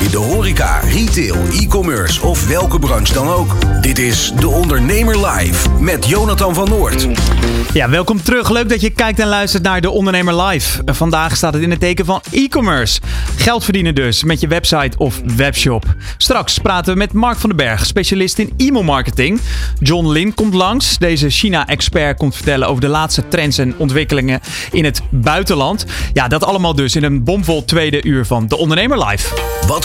In de horeca, retail, e-commerce of welke branche dan ook. Dit is De Ondernemer Live met Jonathan van Noord. Ja, welkom terug. Leuk dat je kijkt en luistert naar De Ondernemer Live. Vandaag staat het in het teken van e-commerce. Geld verdienen dus met je website of webshop. Straks praten we met Mark van den Berg, specialist in e-mailmarketing. John Lin komt langs. Deze China-expert komt vertellen over de laatste trends en ontwikkelingen in het buitenland. Ja, dat allemaal dus in een bomvol tweede uur van De Ondernemer Live. Wat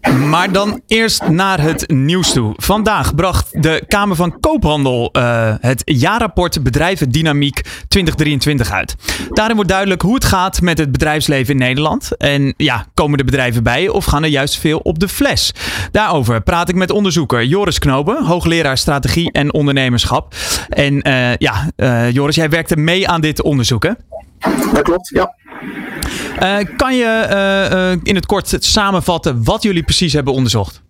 Maar dan eerst naar het nieuws toe. Vandaag bracht de Kamer van Koophandel uh, het jaarrapport Bedrijvendynamiek 2023 uit. Daarin wordt duidelijk hoe het gaat met het bedrijfsleven in Nederland. En ja, komen de bedrijven bij of gaan er juist veel op de fles? Daarover praat ik met onderzoeker Joris Knopen, hoogleraar strategie en ondernemerschap. En uh, ja, uh, Joris, jij werkte mee aan dit onderzoek, hè? Dat klopt, ja. Uh, kan je uh, uh, in het kort samenvatten wat jullie precies hebben onderzocht?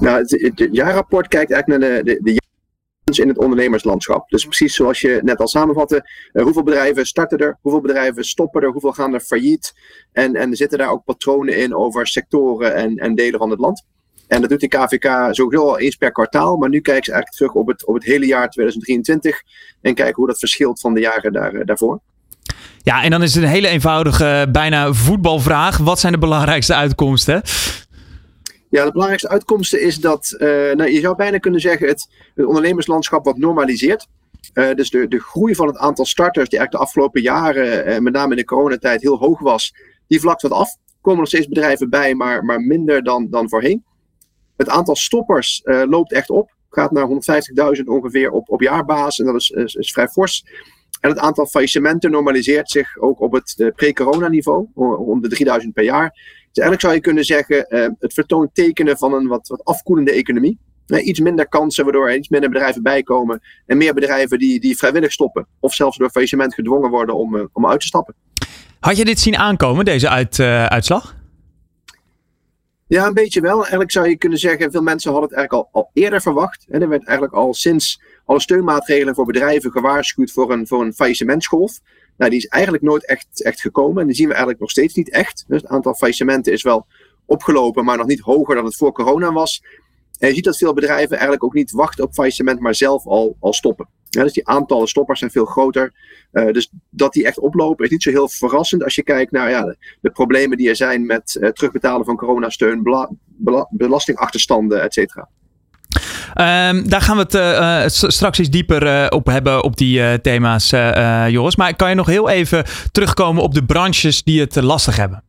Nou, het, het jaarrapport kijkt eigenlijk naar de, de, de in het ondernemerslandschap. Dus precies zoals je net al samenvatte, hoeveel bedrijven starten er, hoeveel bedrijven stoppen er, hoeveel gaan er failliet. En, en zitten daar ook patronen in over sectoren en, en delen van het land. En dat doet de KVK sowieso al eens per kwartaal. Maar nu kijken ze eigenlijk terug op het, op het hele jaar 2023. En kijken hoe dat verschilt van de jaren daar, daarvoor. Ja, en dan is het een hele eenvoudige, bijna voetbalvraag. Wat zijn de belangrijkste uitkomsten? Ja, de belangrijkste uitkomsten is dat, uh, nou, je zou bijna kunnen zeggen, het, het ondernemerslandschap wat normaliseert. Uh, dus de, de groei van het aantal starters, die eigenlijk de afgelopen jaren, uh, met name in de coronatijd, heel hoog was, die vlakt wat af. Er komen nog steeds bedrijven bij, maar, maar minder dan, dan voorheen. Het aantal stoppers loopt echt op. Gaat naar 150.000 ongeveer op, op jaarbasis. En dat is, is vrij fors. En het aantal faillissementen normaliseert zich ook op het pre-corona niveau, rond de 3000 per jaar. Dus eigenlijk zou je kunnen zeggen, uh, het vertoont tekenen van een wat, wat afkoelende economie. Uh, iets minder kansen, waardoor er iets minder bedrijven bijkomen. En meer bedrijven die, die vrijwillig stoppen. Of zelfs door faillissement gedwongen worden om, om uit te stappen. Had je dit zien aankomen, deze uit, uitslag? Ja, een beetje wel. Eigenlijk zou je kunnen zeggen, veel mensen hadden het eigenlijk al, al eerder verwacht. En er werd eigenlijk al sinds alle steunmaatregelen voor bedrijven gewaarschuwd voor een, voor een faillissementsgolf. Nou, die is eigenlijk nooit echt, echt gekomen. En die zien we eigenlijk nog steeds niet echt. Dus het aantal faillissementen is wel opgelopen, maar nog niet hoger dan het voor corona was. En je ziet dat veel bedrijven eigenlijk ook niet wachten op faillissement, maar zelf al, al stoppen. Ja, dus die aantallen stoppers zijn veel groter. Uh, dus dat die echt oplopen is niet zo heel verrassend als je kijkt naar ja, de, problemen die er zijn met uh, terugbetalen van coronasteun, bela, bela, belastingachterstanden, et cetera. Um, daar gaan we het uh, straks iets dieper uh, op hebben, op die uh, thema's, Joris. Maar kan je nog heel even terugkomen op de branches die het lastig hebben?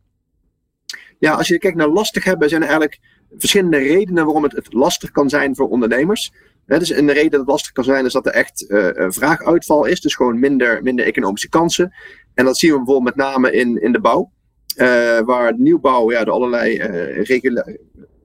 Ja, als je kijkt naar lastig hebben, zijn er eigenlijk verschillende redenen waarom het, het lastig kan zijn voor ondernemers. Dus een reden dat het lastig kan zijn is dat er echt vraaguitval is. Dus gewoon minder, minder economische kansen. En dat zien we bijvoorbeeld met name in, in de bouw. waar nieuwbouw ja, door allerlei regula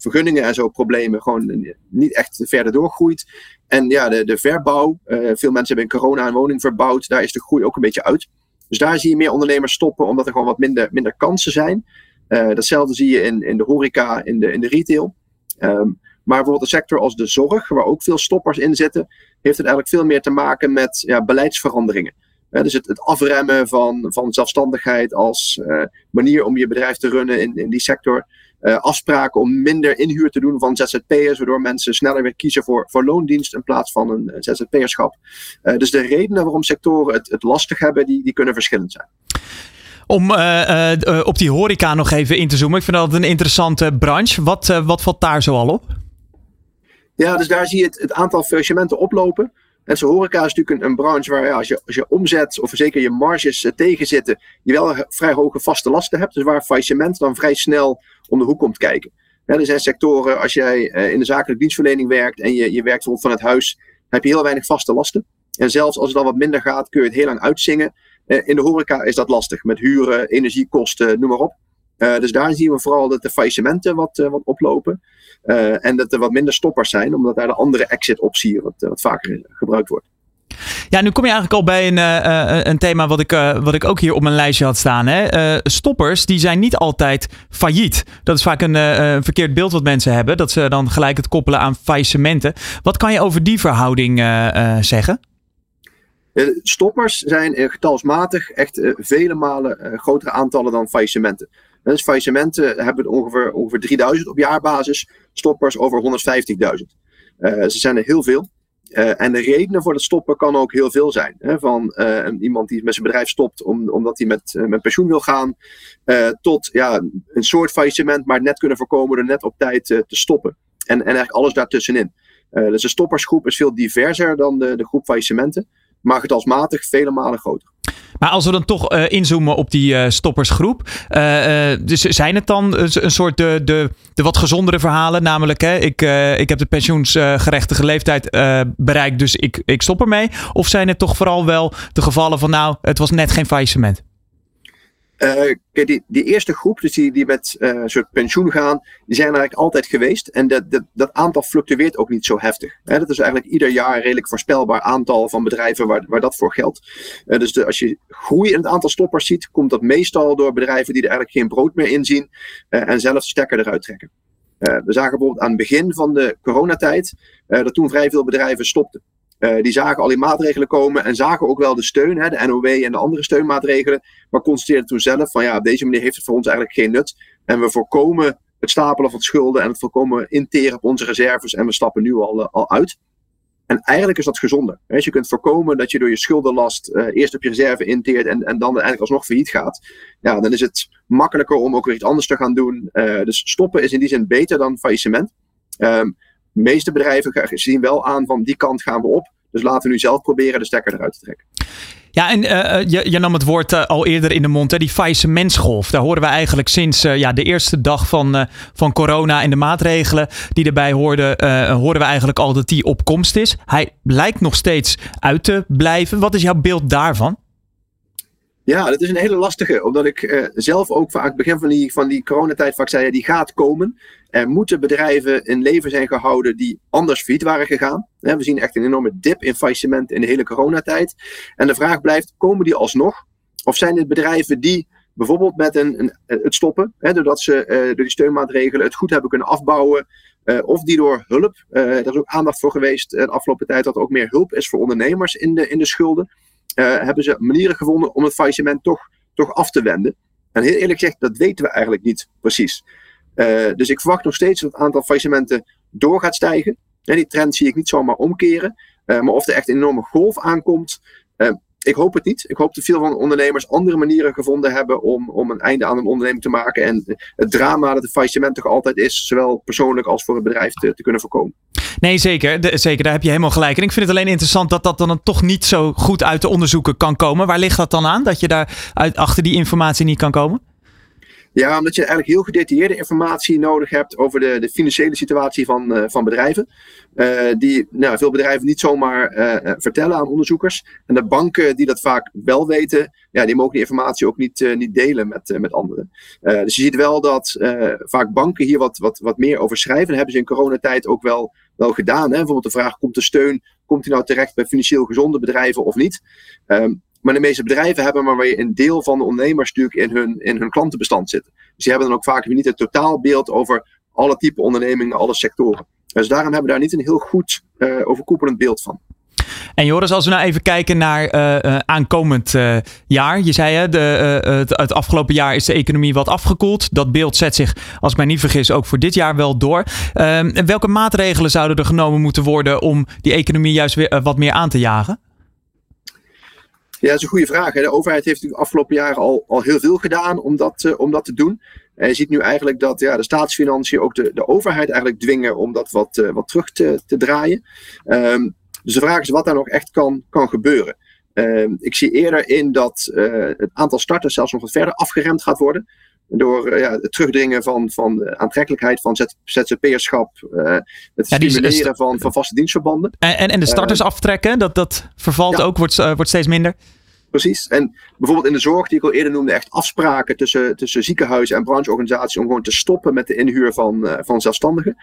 vergunningen en zo problemen gewoon niet echt verder doorgroeit. En ja, de, de verbouw, uh, veel mensen hebben in corona een woning verbouwd, daar is de groei ook een beetje uit. Dus daar zie je meer ondernemers stoppen, omdat er gewoon wat minder, minder kansen zijn. Uh, datzelfde zie je in, in de horeca, in de, in de retail. Um, maar bijvoorbeeld een sector als de zorg, waar ook veel stoppers in zitten, heeft het eigenlijk veel meer te maken met ja, beleidsveranderingen. Uh, dus het, het, afremmen van, van zelfstandigheid als manier om je bedrijf te runnen in, in die sector uh, afspraken om minder inhuur te doen van ZZP'ers, waardoor mensen sneller weer kiezen voor, voor loondienst in plaats van een ZZP'erschap. Uh, dus de redenen waarom sectoren het, het lastig hebben, die, die kunnen verschillend zijn. Om uh, op die horeca nog even in te zoomen. Ik vind dat een interessante branche. Wat, wat valt daar zoal op? Ja, dus daar zie je het, het aantal faillissementen oplopen. En zo horeca is natuurlijk een, een branche waar ja, als, je, als je omzet of zeker je marges uh, tegenzitten, je wel vrij hoge vaste lasten hebt. Dus waar faillissement dan vrij snel om de hoek komt kijken. Er zijn sectoren, als jij uh, in de zakelijke dienstverlening werkt en je, je werkt bijvoorbeeld van het huis, heb je heel weinig vaste lasten. En zelfs als het dan wat minder gaat, kun je het heel lang uitzingen. in de horeca is dat lastig, met huren, energiekosten, noem maar op. dus daar zien we vooral dat de faillissementen wat, wat oplopen. en dat er wat minder stoppers zijn, omdat daar de andere exit-optie wat, wat vaker gebruikt wordt. Ja, nu kom je eigenlijk al bij een, uh, een thema wat ik, uh, wat ik ook hier op mijn lijstje had staan. Hè? stoppers, die zijn niet altijd failliet. Dat is vaak een, een, verkeerd beeld wat mensen hebben. Dat ze dan gelijk het koppelen aan faillissementen. Wat kan je over die verhouding zeggen? Stoppers zijn getalsmatig echt vele malen grotere aantallen dan faillissementen. Dus faillissementen hebben ongeveer, ongeveer 3000 op jaarbasis, stoppers over 150.000. ze zijn er heel veel. Uh, en de redenen voor het stoppen kan ook heel veel zijn. Hè? Van uh, iemand die met zijn bedrijf stopt om, omdat hij met, uh, met pensioen wil gaan, tot ja, een soort faillissement, maar net kunnen voorkomen door net op tijd te stoppen. En, en eigenlijk alles daartussenin. dus de stoppersgroep is veel diverser dan de, de groep faillissementen, maar getalsmatig vele malen groter. Maar als we dan toch uh, inzoomen op die uh, stoppersgroep. Uh, dus zijn het dan een soort de, de, de wat gezondere verhalen? Namelijk, hè, ik, ik heb de pensioensgerechtige leeftijd bereikt, dus ik, ik stop ermee. Of zijn het toch vooral wel de gevallen van nou, het was net geen faillissement? Uh, die, die eerste groep, dus die, die met uh, soort pensioen gaan, die zijn eigenlijk altijd geweest. En dat, dat, dat aantal fluctueert ook niet zo heftig. Hè? Dat is eigenlijk ieder jaar een redelijk voorspelbaar aantal van bedrijven waar, waar dat voor geldt. Uh, dus als je groei in het aantal stoppers ziet, komt dat meestal door bedrijven die er eigenlijk geen brood meer in zien en zelf stekker eruit trekken. we zagen bijvoorbeeld aan het begin van de coronatijd dat toen vrij veel bedrijven stopten. Uh, die zagen al die maatregelen komen en zagen ook wel de steun, hè, de NOW en de andere steunmaatregelen. Maar constateerden toen zelf van ja, op deze manier heeft het voor ons eigenlijk geen nut. En we voorkomen het stapelen van schulden en het voorkomen interen op onze reserves en we stappen nu al, uh, al uit. En eigenlijk is dat gezonder. Hè. Dus je kunt voorkomen dat je door je schuldenlast uh, eerst op je reserve inteert en, en dan eigenlijk alsnog failliet gaat. Ja, dan is het makkelijker om ook weer iets anders te gaan doen. dus stoppen is in die zin beter dan faillissement. Um, de meeste bedrijven zien wel aan van die kant gaan we op. Dus laten we nu zelf proberen de stekker eruit te trekken. Ja, en uh, je, je, nam het woord uh, al eerder in de mond, hè, die faillissementsgolf. Daar horen we eigenlijk sinds uh, ja, de eerste dag van, van corona en de maatregelen die erbij hoorden, horen we eigenlijk al dat die op komst is. Hij lijkt nog steeds uit te blijven. Wat is jouw beeld daarvan? Ja, dat is een hele lastige. Omdat ik zelf ook vaak begin van die, van die coronatijd vaak zei, die gaat komen. Er moeten bedrijven in leven zijn gehouden die anders failliet waren gegaan. we zien echt een enorme dip in faillissement in de hele coronatijd. En de vraag blijft, komen die alsnog? Of zijn dit bedrijven die bijvoorbeeld met een, een het stoppen, hè, doordat ze uh, door die steunmaatregelen het goed hebben kunnen afbouwen, uh, of die door hulp, uh, daar is ook aandacht voor geweest de afgelopen tijd dat er ook meer hulp is voor ondernemers in de, in de schulden. Hebben ze manieren gevonden om het faillissement toch, toch af te wenden. En heel eerlijk gezegd, dat weten we eigenlijk niet precies. Uh, dus ik verwacht nog steeds dat het aantal faillissementen door gaat stijgen. En die trend zie ik niet zomaar omkeren. Uh, maar of er echt een enorme golf aankomt, ik hoop het niet. Ik hoop dat veel van de ondernemers andere manieren gevonden hebben om, om een einde aan een onderneming te maken. En het drama dat het faillissement toch altijd is, zowel persoonlijk als voor het bedrijf te, te kunnen voorkomen. Nee, zeker. zeker. Daar heb je helemaal gelijk. En ik vind het alleen interessant dat dat dan toch niet zo goed uit de onderzoeken kan komen. Waar ligt dat dan aan? Dat je daar uit, achter die informatie niet kan komen? Ja, omdat je eigenlijk heel gedetailleerde informatie nodig hebt over de, de financiële situatie van, uh, van bedrijven. Uh, die nou, veel bedrijven niet zomaar uh, vertellen aan onderzoekers. En de banken die dat vaak wel weten, ja, die mogen die informatie ook niet, niet delen met, met anderen. dus je ziet wel dat vaak banken hier wat, wat, wat meer over schrijven. Dat hebben ze in coronatijd ook wel, wel gedaan. Hè? Bijvoorbeeld de vraag, komt de steun, komt die nou terecht bij financieel gezonde bedrijven of niet? Um, maar de meeste bedrijven hebben maar weer een deel van de ondernemers natuurlijk in hun, in hun klantenbestand zitten. Dus die hebben dan ook vaak weer niet het totaalbeeld over alle type ondernemingen, alle sectoren. Dus daarom hebben we daar niet een heel goed uh, overkoepelend beeld van. En Joris, als we nou even kijken naar uh, uh, aankomend jaar. Je zei hè, de, het, het, afgelopen jaar is de economie wat afgekoeld. Dat beeld zet zich, als ik mij niet vergis, ook voor dit jaar wel door. Ehm, welke maatregelen zouden er genomen moeten worden om die economie juist weer wat meer aan te jagen? Ja, dat is een goede vraag. De overheid heeft de afgelopen jaren al, al heel veel gedaan om dat, uh, om dat te doen. En je ziet nu eigenlijk dat ja, de staatsfinanciën ook de, de overheid eigenlijk dwingen om dat wat, uh, wat terug te, te draaien. Um, dus de vraag is wat daar nog echt kan, kan gebeuren. Um, ik zie eerder in dat uh, het aantal starters zelfs nog wat verder afgeremd gaat worden. Door ja, het terugdringen van, van de aantrekkelijkheid van ZZP'erschap. het stimuleren van, van vaste dienstverbanden. En, en, en de starters aftrekken, dat, dat vervalt ja. ook, wordt, wordt steeds minder. Precies. En bijvoorbeeld in de zorg, die ik al eerder noemde, echt afspraken tussen, tussen ziekenhuizen en brancheorganisaties om gewoon te stoppen met de inhuur van, uh, van zelfstandigen.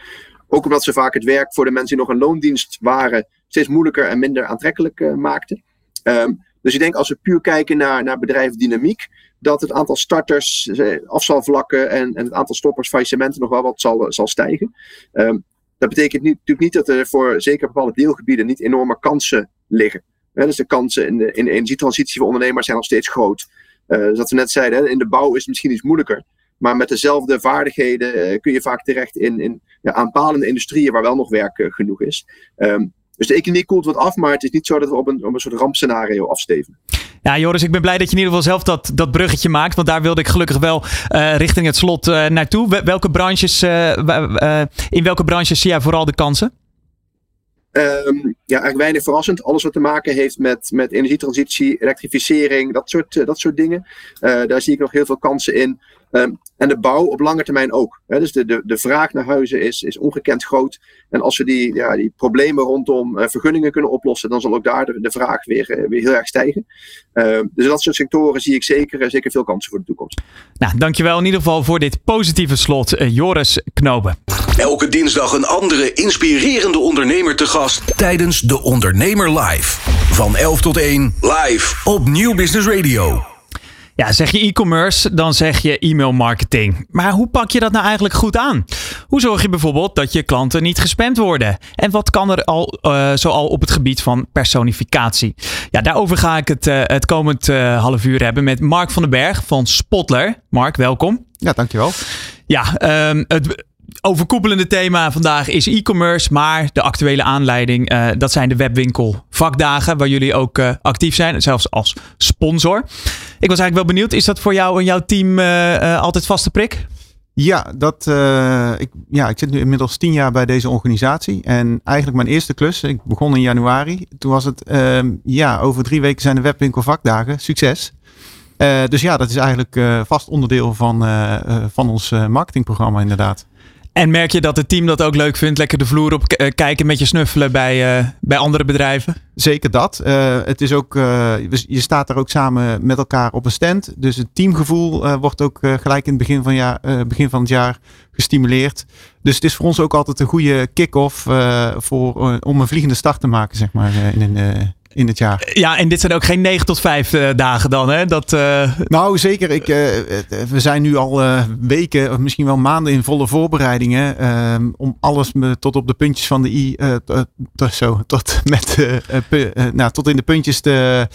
Ook omdat ze vaak het werk voor de mensen die nog een loondienst waren steeds moeilijker en minder aantrekkelijk uh, maakten. Um, dus ik denk als we puur kijken naar, naar bedrijfsdynamiek, dat het aantal starters, eh, afzalvlakken en, en het aantal stoppers, faillissementen nog wel wat zal, zal stijgen. Um, dat betekent niet, natuurlijk niet dat er voor zeker bepaalde deelgebieden niet enorme kansen liggen. dus de kansen in de, in de energietransitie voor ondernemers zijn nog steeds groot. Uh, zoals we net zeiden, in de bouw is het misschien iets moeilijker. Maar met dezelfde vaardigheden kun je vaak terecht in, in ja, aanpalende industrieën waar wel nog werk genoeg is. Um, dus de economie koelt wat af, maar het is niet zo dat we op een, op een soort rampscenario afsteven. Ja, Joris, ik ben blij dat je in ieder geval zelf dat, dat bruggetje maakt. Want daar wilde ik gelukkig wel uh, richting het slot uh, naartoe. Welke branches, uh, in welke branches zie jij vooral de kansen? Um, ja, eigenlijk weinig verrassend. Alles wat te maken heeft met, met energietransitie, elektrificering, dat soort, dat soort dingen. daar zie ik nog heel veel kansen in. Um, en de bouw op lange termijn ook. Hè. Dus de, de, de vraag naar huizen is, is ongekend groot. En als we die, ja, die problemen rondom uh, vergunningen kunnen oplossen, dan zal ook daar de, de vraag weer, uh, weer heel erg stijgen. Uh, dus in dat soort sectoren zie ik zeker, zeker veel kansen voor de toekomst. Nou, dankjewel in ieder geval voor dit positieve slot, Joris Knoben. Elke dinsdag een andere inspirerende ondernemer te gast tijdens de Ondernemer Live. Van 11 tot 1 live op Nieuw Business Radio. Ja, zeg je e-commerce, dan zeg je e-mail marketing. Maar hoe pak je dat nou eigenlijk goed aan? Hoe zorg je bijvoorbeeld dat je klanten niet gespamd worden? En wat kan er al uh, zoal op het gebied van personificatie? Ja, daarover ga ik het, uh, het komend uh, half uur hebben met Mark van den Berg van Spotler. Mark, welkom. Ja, dankjewel. Ja, um, het, overkoepelende thema vandaag is e-commerce, maar de actuele aanleiding, uh, dat zijn de webwinkel vakdagen, waar jullie ook uh, actief zijn, zelfs als sponsor. Ik was eigenlijk wel benieuwd, is dat voor jou en jouw team uh, altijd vaste prik? Ja, dat, ik, ja, ik zit nu inmiddels tien jaar bij deze organisatie. En eigenlijk mijn eerste klus, ik begon in januari. Toen was het, ehm, ja, over drie weken zijn de webwinkel vakdagen. Succes. dus ja, dat is eigenlijk vast onderdeel van, van ons marketingprogramma inderdaad. En merk je dat het team dat ook leuk vindt? Lekker de vloer op kijken met je snuffelen bij, uh, bij andere bedrijven? Zeker dat. Uh, het is ook, je staat er ook samen met elkaar op een stand. Dus het teamgevoel wordt ook gelijk in het begin van, jaar, begin van het jaar gestimuleerd. Dus het is voor ons ook altijd een goede kick-off voor, om een vliegende start te maken, zeg maar, in in het jaar. Ja, en dit zijn ook geen 9 tot 5 uh, dagen dan, hè? Dat, uh... Nou, zeker. Ik, uh, we zijn nu al weken, of misschien wel maanden in volle voorbereidingen. Ehm, om alles tot op de puntjes van de i, zo, tot, met, nou, tot in de puntjes te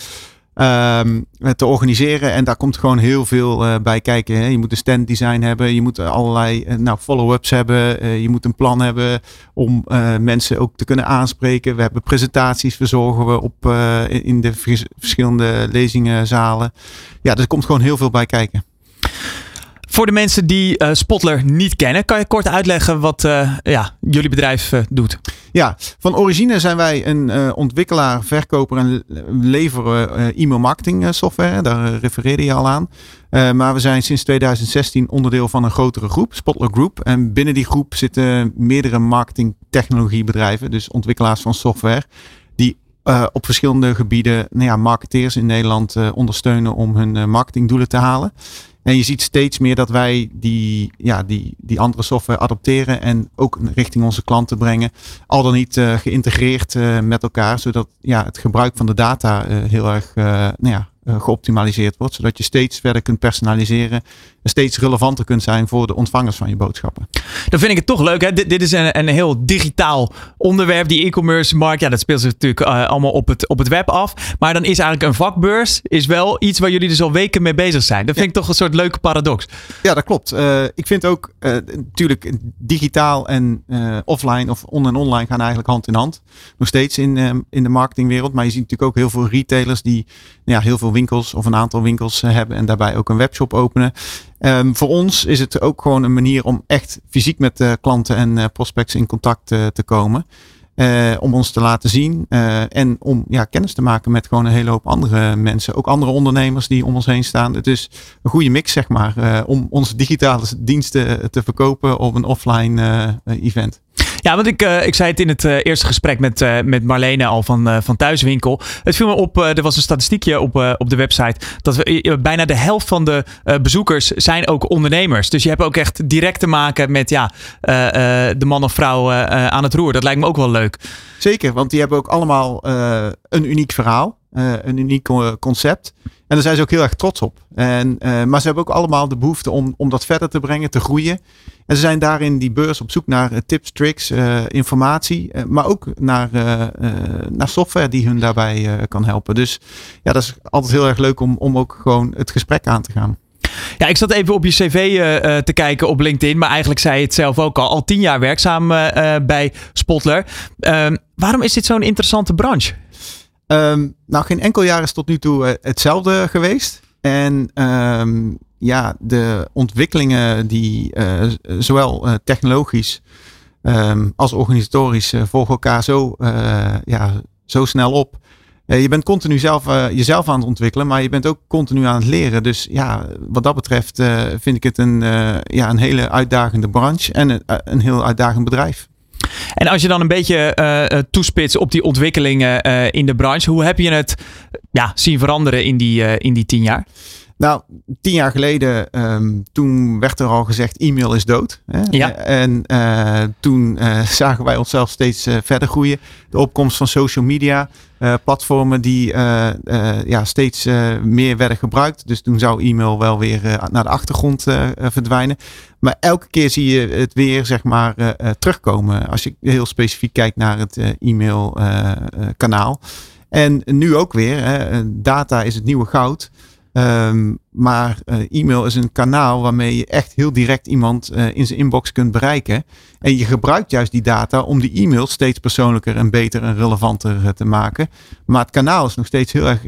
um, te organiseren. En daar komt gewoon heel veel uh, bij kijken. Hè. Je moet een standdesign hebben. Je moet allerlei uh, nou, follow-ups hebben. Je moet een plan hebben om mensen ook te kunnen aanspreken. We hebben presentaties verzorgen we op, in de verschillende lezingenzalen. Ja, er komt gewoon heel veel bij kijken. Voor de mensen die uh, Spotler niet kennen, kan je kort uitleggen wat uh, ja, jullie bedrijf uh, doet? Ja, van origine zijn wij een ontwikkelaar, verkoper en leveren e-mail marketing software. Daar refereerde je al aan. maar we zijn sinds 2016 onderdeel van een grotere groep, Spotler Group. En binnen die groep zitten meerdere marketingtechnologiebedrijven, dus ontwikkelaars van software. Die op verschillende gebieden nou ja, marketeers in Nederland ondersteunen om hun marketingdoelen te halen. En je ziet steeds meer dat wij die, ja, die, die andere software adopteren en ook richting onze klanten brengen. Al dan niet uh, geïntegreerd uh, met elkaar, zodat ja, het gebruik van de data uh, heel erg nou ja, geoptimaliseerd wordt. Zodat je steeds verder kunt personaliseren. En steeds relevanter kunt zijn voor de ontvangers van je boodschappen. Dan vind ik het toch leuk. Hè? Dit, dit is een, een heel digitaal onderwerp. Die e-commerce markt, ja, dat speelt zich natuurlijk uh, allemaal op het, op het web af. Maar dan is eigenlijk een vakbeurs is wel iets waar jullie dus al weken mee bezig zijn. Dat vind ja. ik toch een soort leuke paradox. Ja, dat klopt. Uh, ik vind ook natuurlijk digitaal en offline of on en online gaan eigenlijk hand in hand. Nog steeds in, in de marketingwereld. Maar je ziet natuurlijk ook heel veel retailers die ja, heel veel winkels of een aantal winkels eh, hebben en daarbij ook een webshop openen. Um, voor ons is het ook gewoon een manier om echt fysiek met uh, klanten en uh, prospects in contact te komen. om ons te laten zien en om ja, kennis te maken met gewoon een hele hoop andere mensen. Ook andere ondernemers die om ons heen staan. Het is een goede mix, zeg maar, om onze digitale diensten te verkopen op een offline event. Ja, want ik, uh, ik zei het in het uh, eerste gesprek met, uh, met Marlene al van, van Thuiswinkel. Het viel me op, er was een statistiekje op, op de website. Dat we, bijna de helft van de bezoekers zijn ook ondernemers. Dus je hebt ook echt direct te maken met ja, de man of vrouw aan het roer. Dat lijkt me ook wel leuk. Zeker, want die hebben ook allemaal een uniek verhaal. een uniek concept. En daar zijn ze ook heel erg trots op. En, maar ze hebben ook allemaal de behoefte om, om dat verder te brengen, te groeien. En ze zijn daarin die beurs op zoek naar eh, tips, tricks, uh, informatie, maar ook naar, naar software die hun daarbij kan helpen. Dus ja, dat is altijd heel erg leuk om, om ook gewoon het gesprek aan te gaan. Ja, ik zat even op je cv te kijken op LinkedIn, maar eigenlijk zei je het zelf ook al. Al tien jaar werkzaam bij Spotler. Uh, waarom is dit zo'n interessante branche? Um, nou, geen enkel jaar is tot nu toe hetzelfde geweest. En um, ja, de ontwikkelingen die uh, zowel uh, technologisch um, als organisatorisch volgen elkaar zo, ja, zo snel op. je bent continu zelf, jezelf aan het ontwikkelen, maar je bent ook continu aan het leren. Dus ja, wat dat betreft vind ik het een, ja, een hele uitdagende branche en een, een heel uitdagend bedrijf. En als je dan een beetje uh, toespitst op die ontwikkelingen uh, in de branche, hoe heb je het ja, zien veranderen in die, in die tien jaar? Nou, tien jaar geleden, um, toen werd er al gezegd, e-mail is dood. Hè? Ja. En uh, toen uh, zagen wij onszelf steeds uh, verder groeien. De opkomst van social media, platformen die ja, steeds meer werden gebruikt. Dus toen zou e-mail wel weer naar de achtergrond verdwijnen. Maar elke keer zie je het weer, zeg maar, terugkomen. Als je heel specifiek kijkt naar het e-mail kanaal. En nu ook weer, hè, data is het nieuwe goud. Um, maar uh, e-mail is een kanaal waarmee je echt heel direct iemand uh, in zijn inbox kunt bereiken. En je gebruikt juist die data om die e-mail steeds persoonlijker en beter en relevanter uh, te maken. Maar het kanaal is nog steeds heel erg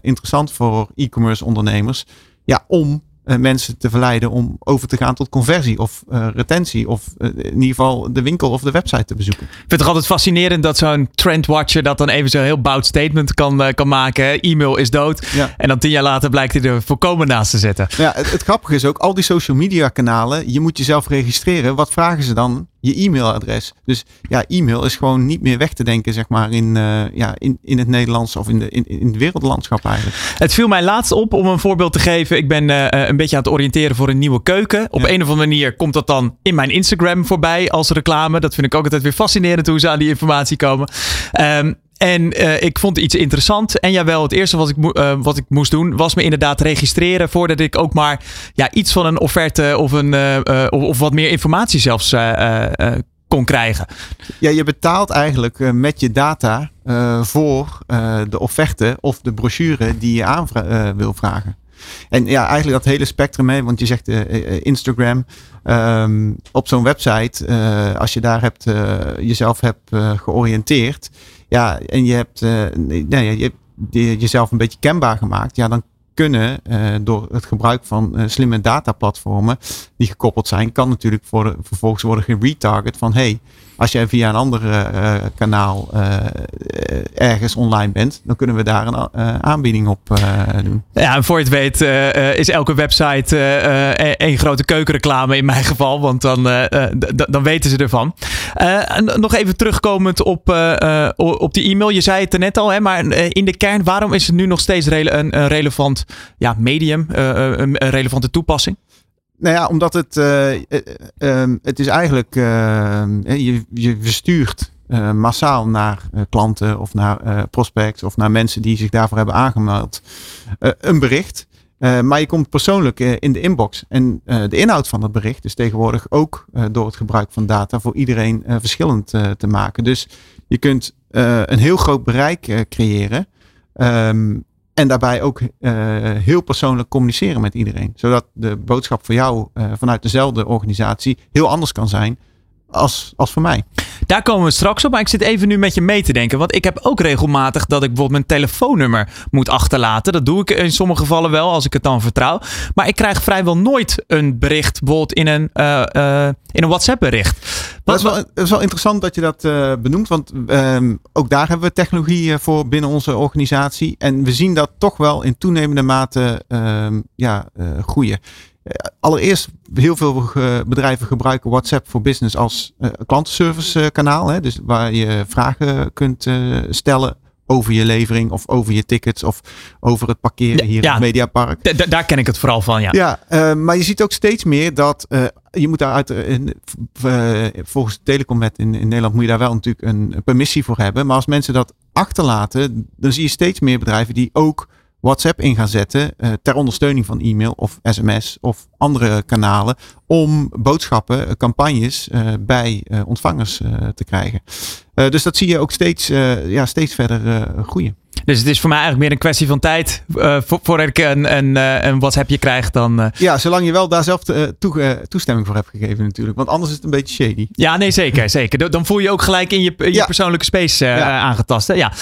interessant voor e-commerce ondernemers. Ja, om mensen te verleiden om over te gaan tot conversie of uh, retentie. Of uh, in ieder geval de winkel of de website te bezoeken. Ik vind het toch altijd fascinerend dat zo'n trendwatcher dat dan even zo'n heel bout statement kan, kan maken. E-mail is dood. Ja. En dan tien jaar later blijkt hij er volkomen naast te zetten. Ja, het, het grappige is ook, al die social media kanalen, je moet jezelf registreren. Wat vragen ze dan? Je e-mailadres. Dus ja, e-mail is gewoon niet meer weg te denken, zeg maar, in, uh, ja, in, in het Nederlands of in, de, in, in het wereldlandschap eigenlijk. Het viel mij laatst op om een voorbeeld te geven. Ik ben uh, een beetje aan het oriënteren voor een nieuwe keuken. Op ja. een of andere manier komt dat dan in mijn Instagram voorbij als reclame. Dat vind ik ook altijd weer fascinerend hoe ze aan die informatie komen. Um, en uh, ik vond iets interessant. En jawel, het eerste wat ik, uh, wat ik moest doen was me inderdaad registreren voordat ik ook maar ja, iets van een offerte of, een, uh, of, wat meer informatie zelfs kon krijgen. Ja, je betaalt eigenlijk met je data voor de offerte of de brochure die je aan wil vragen. En ja, eigenlijk dat hele spectrum, hè, want je zegt Instagram. Um, op zo'n website, als je daar hebt, jezelf hebt georiënteerd ja, en je hebt, uh, nee, je hebt jezelf een beetje kenbaar gemaakt. Ja, dan kunnen uh, door het gebruik van uh, slimme dataplatformen die gekoppeld zijn, kan natuurlijk voor vervolgens worden geretarget van hey, als jij via een ander uh, kanaal uh, ergens online bent, dan kunnen we daar een aanbieding op doen. Ja, en voor je het weet is elke website één grote keukenreclame in mijn geval, want dan, dan weten ze ervan. nog even terugkomend op, op die e-mail. Je zei het er net al, hè, maar in de kern, waarom is het nu nog steeds een, een, relevant ja, medium, een relevante toepassing? Nou ja, omdat het, uh, uh, het is eigenlijk, je, je verstuurt massaal naar klanten of naar prospects of naar mensen die zich daarvoor hebben aangemeld een bericht. maar je komt persoonlijk in de inbox. En de inhoud van dat bericht is tegenwoordig ook door het gebruik van data voor iedereen verschillend te maken. Dus je kunt een heel groot bereik creëren. Um, en daarbij ook uh, heel persoonlijk communiceren met iedereen. Zodat de boodschap voor jou uh, vanuit dezelfde organisatie heel anders kan zijn als, als voor mij. Daar komen we straks op. Maar ik zit even nu met je mee te denken. Want ik heb ook regelmatig dat ik bijvoorbeeld mijn telefoonnummer moet achterlaten. Dat doe ik in sommige gevallen wel, als ik het dan vertrouw. Maar ik krijg vrijwel nooit een bericht, bijvoorbeeld in een, uh, uh, in een WhatsApp bericht. Wat, het, is wel, is wel interessant dat je dat uh, benoemt. Want um, ook daar hebben we technologie voor binnen onze organisatie. En we zien dat toch wel in toenemende mate um, ja, groeien. Allereerst, heel veel bedrijven gebruiken WhatsApp voor Business als klantenservice kanaal. Hè, dus waar je vragen kunt stellen over je levering of over je tickets of over het parkeren hier in het Mediapark. daar ken ik het vooral van, ja. Ja, uh, maar je ziet ook steeds meer dat uh, je moet daar uit, uh, volgens de telecomwet in, in Nederland moet je daar wel natuurlijk een permissie voor hebben. Maar als mensen dat achterlaten, dan zie je steeds meer bedrijven die ook WhatsApp in gaan zetten uh, ter ondersteuning van e-mail of sms of andere kanalen om boodschappen, uh, campagnes uh, bij ontvangers te krijgen. dus dat zie je ook steeds, ja, steeds verder groeien. Dus het is voor mij eigenlijk meer een kwestie van tijd uh, voordat ik een, een, uh, een WhatsAppje krijg. Dan, uh... Ja, zolang je wel daar zelf toe, toestemming voor hebt gegeven natuurlijk. Want anders is het een beetje shady. Ja, nee, zeker. zeker. Dan voel je ook gelijk in je, je ja. persoonlijke space ja. aangetast. Hè? Ja.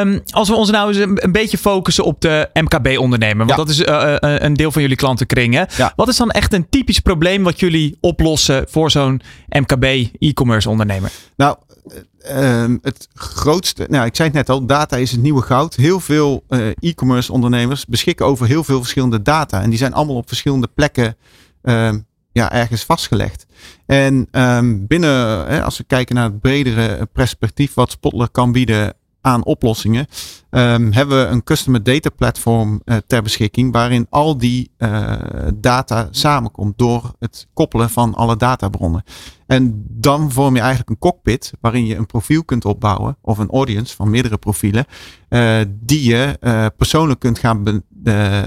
Um, als we ons nou eens een, een beetje focussen op de MKB-ondernemer. Want dat is een deel van jullie klantenkring. Wat is dan echt een typisch probleem wat jullie oplossen voor zo'n MKB e-commerce ondernemer? Nou, Ehm, het grootste, nou ik zei het net al, data is het nieuwe goud. Heel veel uh, e-commerce ondernemers beschikken over heel veel verschillende data. En die zijn allemaal op verschillende plekken uh, ja, ergens vastgelegd. En um, binnen, hè, als we kijken naar het bredere perspectief wat Spotler kan bieden aan oplossingen, um, hebben we een customer data platform uh, ter beschikking waarin al die uh, data samenkomt door het koppelen van alle databronnen. En dan vorm je eigenlijk een cockpit waarin je een profiel kunt opbouwen of een audience van meerdere profielen uh, die je persoonlijk kunt gaan be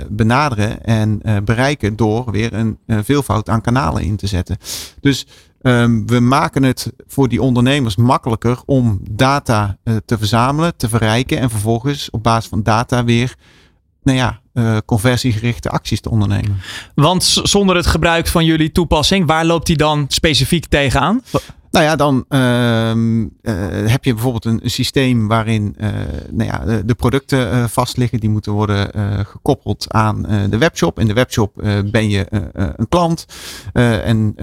benaderen en bereiken door weer een veelvoud aan kanalen in te zetten. Dus Um, we maken het voor die ondernemers makkelijker om data uh, te verzamelen, te verrijken en vervolgens op basis van data weer nou ja, uh, conversiegerichte acties te ondernemen. Want zonder het gebruik van jullie toepassing, waar loopt die dan specifiek tegenaan? Nou ja, dan uh, uh, heb je bijvoorbeeld een, systeem waarin uh, nou ja, de, producten uh, vast liggen. Die moeten worden gekoppeld aan de webshop. In de webshop ben je een klant en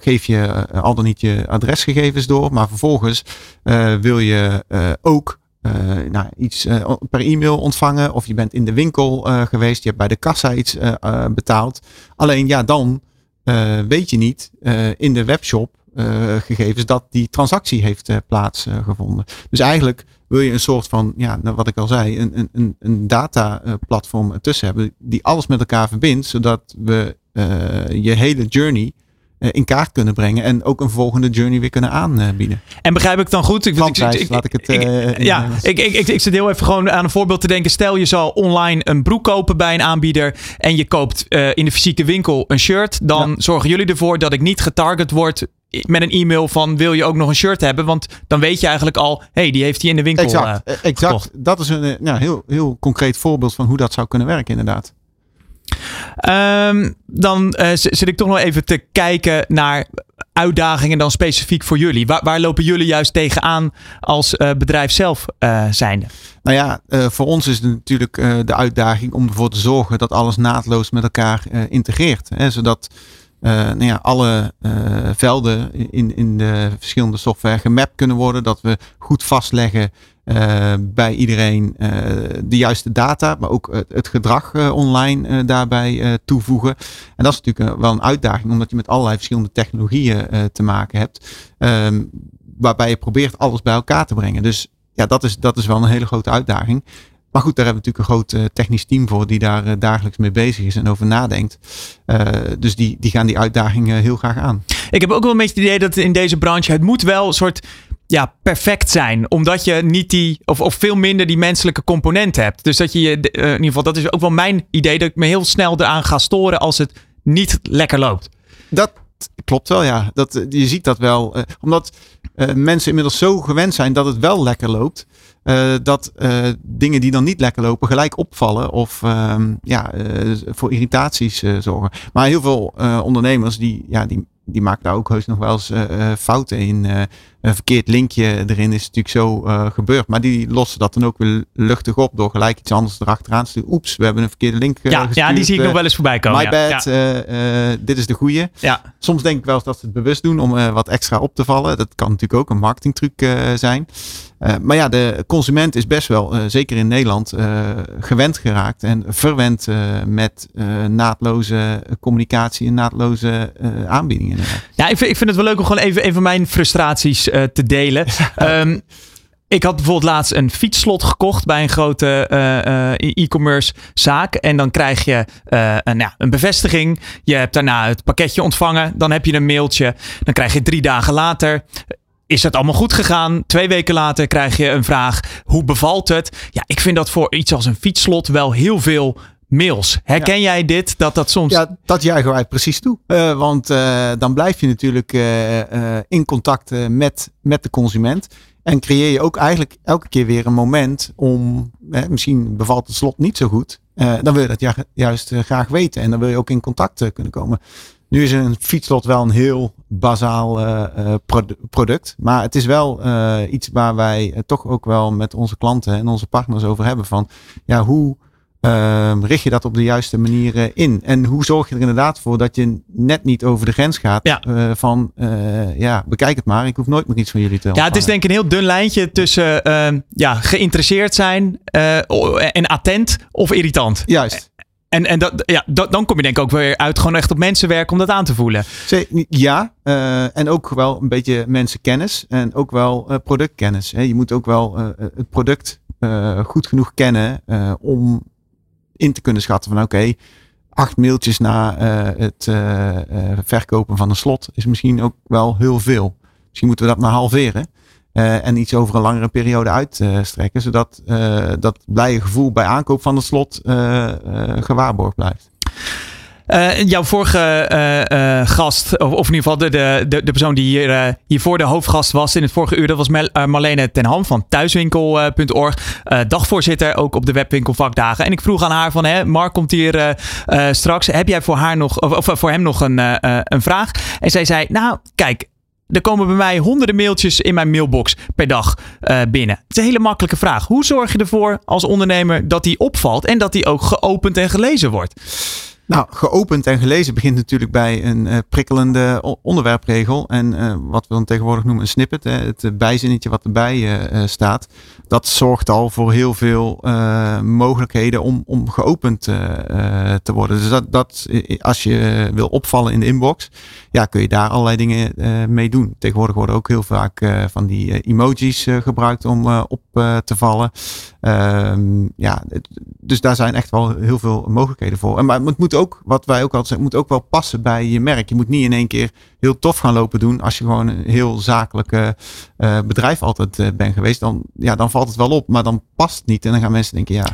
geef je al dan niet je adresgegevens door. Maar vervolgens wil je ook nou, iets per e-mail ontvangen. Of je bent in de winkel geweest. Je hebt bij de kassa iets betaald. Alleen ja, dan weet je niet in de webshop gegevens dat die transactie heeft uh, plaatsgevonden. dus eigenlijk wil je een soort van, ja, nou, wat ik al zei, een, een, een dataplatform ertussen hebben die alles met elkaar verbindt, zodat we uh, je hele journey in kaart kunnen brengen en ook een volgende journey weer kunnen aanbieden. En begrijp ik dan goed? Ik, ik, ik, laat ik het. Ik, ja, ik, ik, ik, ik zit heel even gewoon aan een voorbeeld te denken. Stel je zal online een broek kopen bij een aanbieder en je koopt uh, in de fysieke winkel een shirt, dan ja. zorgen jullie ervoor dat ik niet getarget word met een e-mail van wil je ook nog een shirt hebben? Want dan weet je eigenlijk al, hey, die heeft hij in de winkel Exact, uh, exact. Gekocht. Dat is een nou, heel, heel concreet voorbeeld van hoe dat zou kunnen werken inderdaad. Um, dan uh, zit ik toch nog even te kijken naar uitdagingen dan specifiek voor jullie. Waar, waar lopen jullie juist tegenaan als uh, bedrijf zelf zijnde? Nou ja, voor ons is het natuurlijk de uitdaging om ervoor te zorgen dat alles naadloos met elkaar integreert. Hè, zodat uh, nou ja, alle uh, velden in, in de verschillende software gemapt kunnen worden. Dat we goed vastleggen uh, bij iedereen de juiste data, maar ook het, het gedrag online daarbij toevoegen. En dat is natuurlijk wel een uitdaging, omdat je met allerlei verschillende technologieën te maken hebt. Ehm, waarbij je probeert alles bij elkaar te brengen. Dus ja, dat is, dat is wel een hele grote uitdaging. Maar goed, daar hebben we natuurlijk een groot uh, technisch team voor die daar uh, dagelijks mee bezig is en over nadenkt. Uh, dus die, die gaan die uitdagingen heel graag aan. Ik heb ook wel een beetje het idee dat in deze branche het moet wel een soort ja, perfect zijn. Omdat je niet die, of, of veel minder die menselijke component hebt. Dus dat je je, in ieder geval, dat is ook wel mijn idee, dat ik me heel snel eraan ga storen als het niet lekker loopt. Dat klopt wel, ja. Dat, je ziet dat wel. omdat mensen inmiddels zo gewend zijn dat het wel lekker loopt. Uh, dat uh, dingen die dan niet lekker lopen gelijk opvallen of uh, ja, uh, voor irritaties zorgen. Maar heel veel ondernemers die, ja, die, die maken daar ook heus nog wel eens fouten in. Een verkeerd linkje erin is natuurlijk zo uh, gebeurd. Maar die lossen dat dan ook weer luchtig op door gelijk iets anders erachteraan te doen. Oeps, we hebben een verkeerde link uh, ja, ja, die zie ik nog wel eens voorbij komen. My ja. bad, ja. dit is de goede. Ja. Soms denk ik wel eens dat ze het bewust doen om wat extra op te vallen. Dat kan natuurlijk ook een marketingtruc zijn. Maar ja, de consument is best wel, zeker in Nederland, gewend geraakt en verwend met naadloze communicatie en naadloze aanbiedingen. Ja, ik vind, ik vind het wel leuk om gewoon even, even mijn frustraties te delen. um, ik had bijvoorbeeld laatst een fietsslot gekocht bij een grote e-commerce zaak. En dan krijg je een, ja, een bevestiging. Je hebt daarna het pakketje ontvangen. Dan heb je een mailtje. Dan krijg je drie dagen later is het allemaal goed gegaan? Twee weken later krijg je een vraag: hoe bevalt het? Ja, ik vind dat voor iets als een fietsslot wel heel veel mails. Herken jij dit? Dat dat soms. Ja, dat juichen wij precies toe. Uh, want uh, dan blijf je natuurlijk uh, in contact met, met de consument. En creëer je ook eigenlijk elke keer weer een moment om. misschien bevalt het slot niet zo goed. dan wil je dat juist graag weten. En dan wil je ook in contact kunnen komen. Nu is een fietslot wel een heel bazaal product. Maar het is wel iets waar wij toch ook wel met onze klanten en onze partners over hebben. Van ja, hoe ehm, richt je dat op de juiste manier in? En hoe zorg je er inderdaad voor dat je net niet over de grens gaat ja. van ja, bekijk het maar. Ik hoef nooit meer iets van jullie te ontvangen. Ja, het is denk ik een heel dun lijntje tussen ehm, ja, geïnteresseerd zijn en attent of irritant. Juist. En, en dat, ja, dat, dan kom je denk ik ook weer uit gewoon echt op mensenwerk om dat aan te voelen. Ja, uh, en ook wel een beetje mensenkennis en ook wel uh, productkennis. Hè. Je moet ook wel uh, het product goed genoeg kennen om in te kunnen schatten van oké, acht mailtjes na het verkopen van een slot is misschien ook wel heel veel. Misschien moeten we dat maar halveren. En iets over een langere periode uitstrekken. zodat dat blije gevoel bij aankoop van het slot gewaarborgd blijft. Uh, jouw vorige uh, uh, gast, of, in ieder geval de, de, de, persoon die hier, hiervoor de hoofdgast was in het vorige uur, dat was Mel, Marlene ten Ham van thuiswinkel.org. dagvoorzitter ook op de webwinkelvakdagen. En ik vroeg aan haar van, hè, Mark komt hier straks. Heb jij voor, haar nog, of, of voor hem nog een, een vraag? En zij zei, nou kijk, er komen bij mij honderden mailtjes in mijn mailbox per dag binnen. Het is een hele makkelijke vraag. Hoe zorg je ervoor als ondernemer dat die opvalt en dat die ook geopend en gelezen wordt? Nou, geopend en gelezen begint natuurlijk bij een uh, prikkelende onderwerpregel. En uh, wat we dan tegenwoordig noemen een snippet, hè, het bijzinnetje wat erbij staat. Dat zorgt al voor heel veel mogelijkheden om, om geopend te worden. Dus dat, dat, als je wil opvallen in de inbox, ja, kun je daar allerlei dingen mee doen. Tegenwoordig worden ook heel vaak van die emojis gebruikt om op te vallen. Ehm, ja, dus daar zijn echt wel heel veel mogelijkheden voor. En, maar het moet ook, wat wij ook altijd zeggen, moet ook wel passen bij je merk. Je moet niet in één keer heel tof gaan lopen doen als je gewoon een heel zakelijke uh, bedrijf altijd uh, bent geweest. Dan, ja, dan valt het wel op, maar dan past het niet. En dan gaan mensen denken, ja.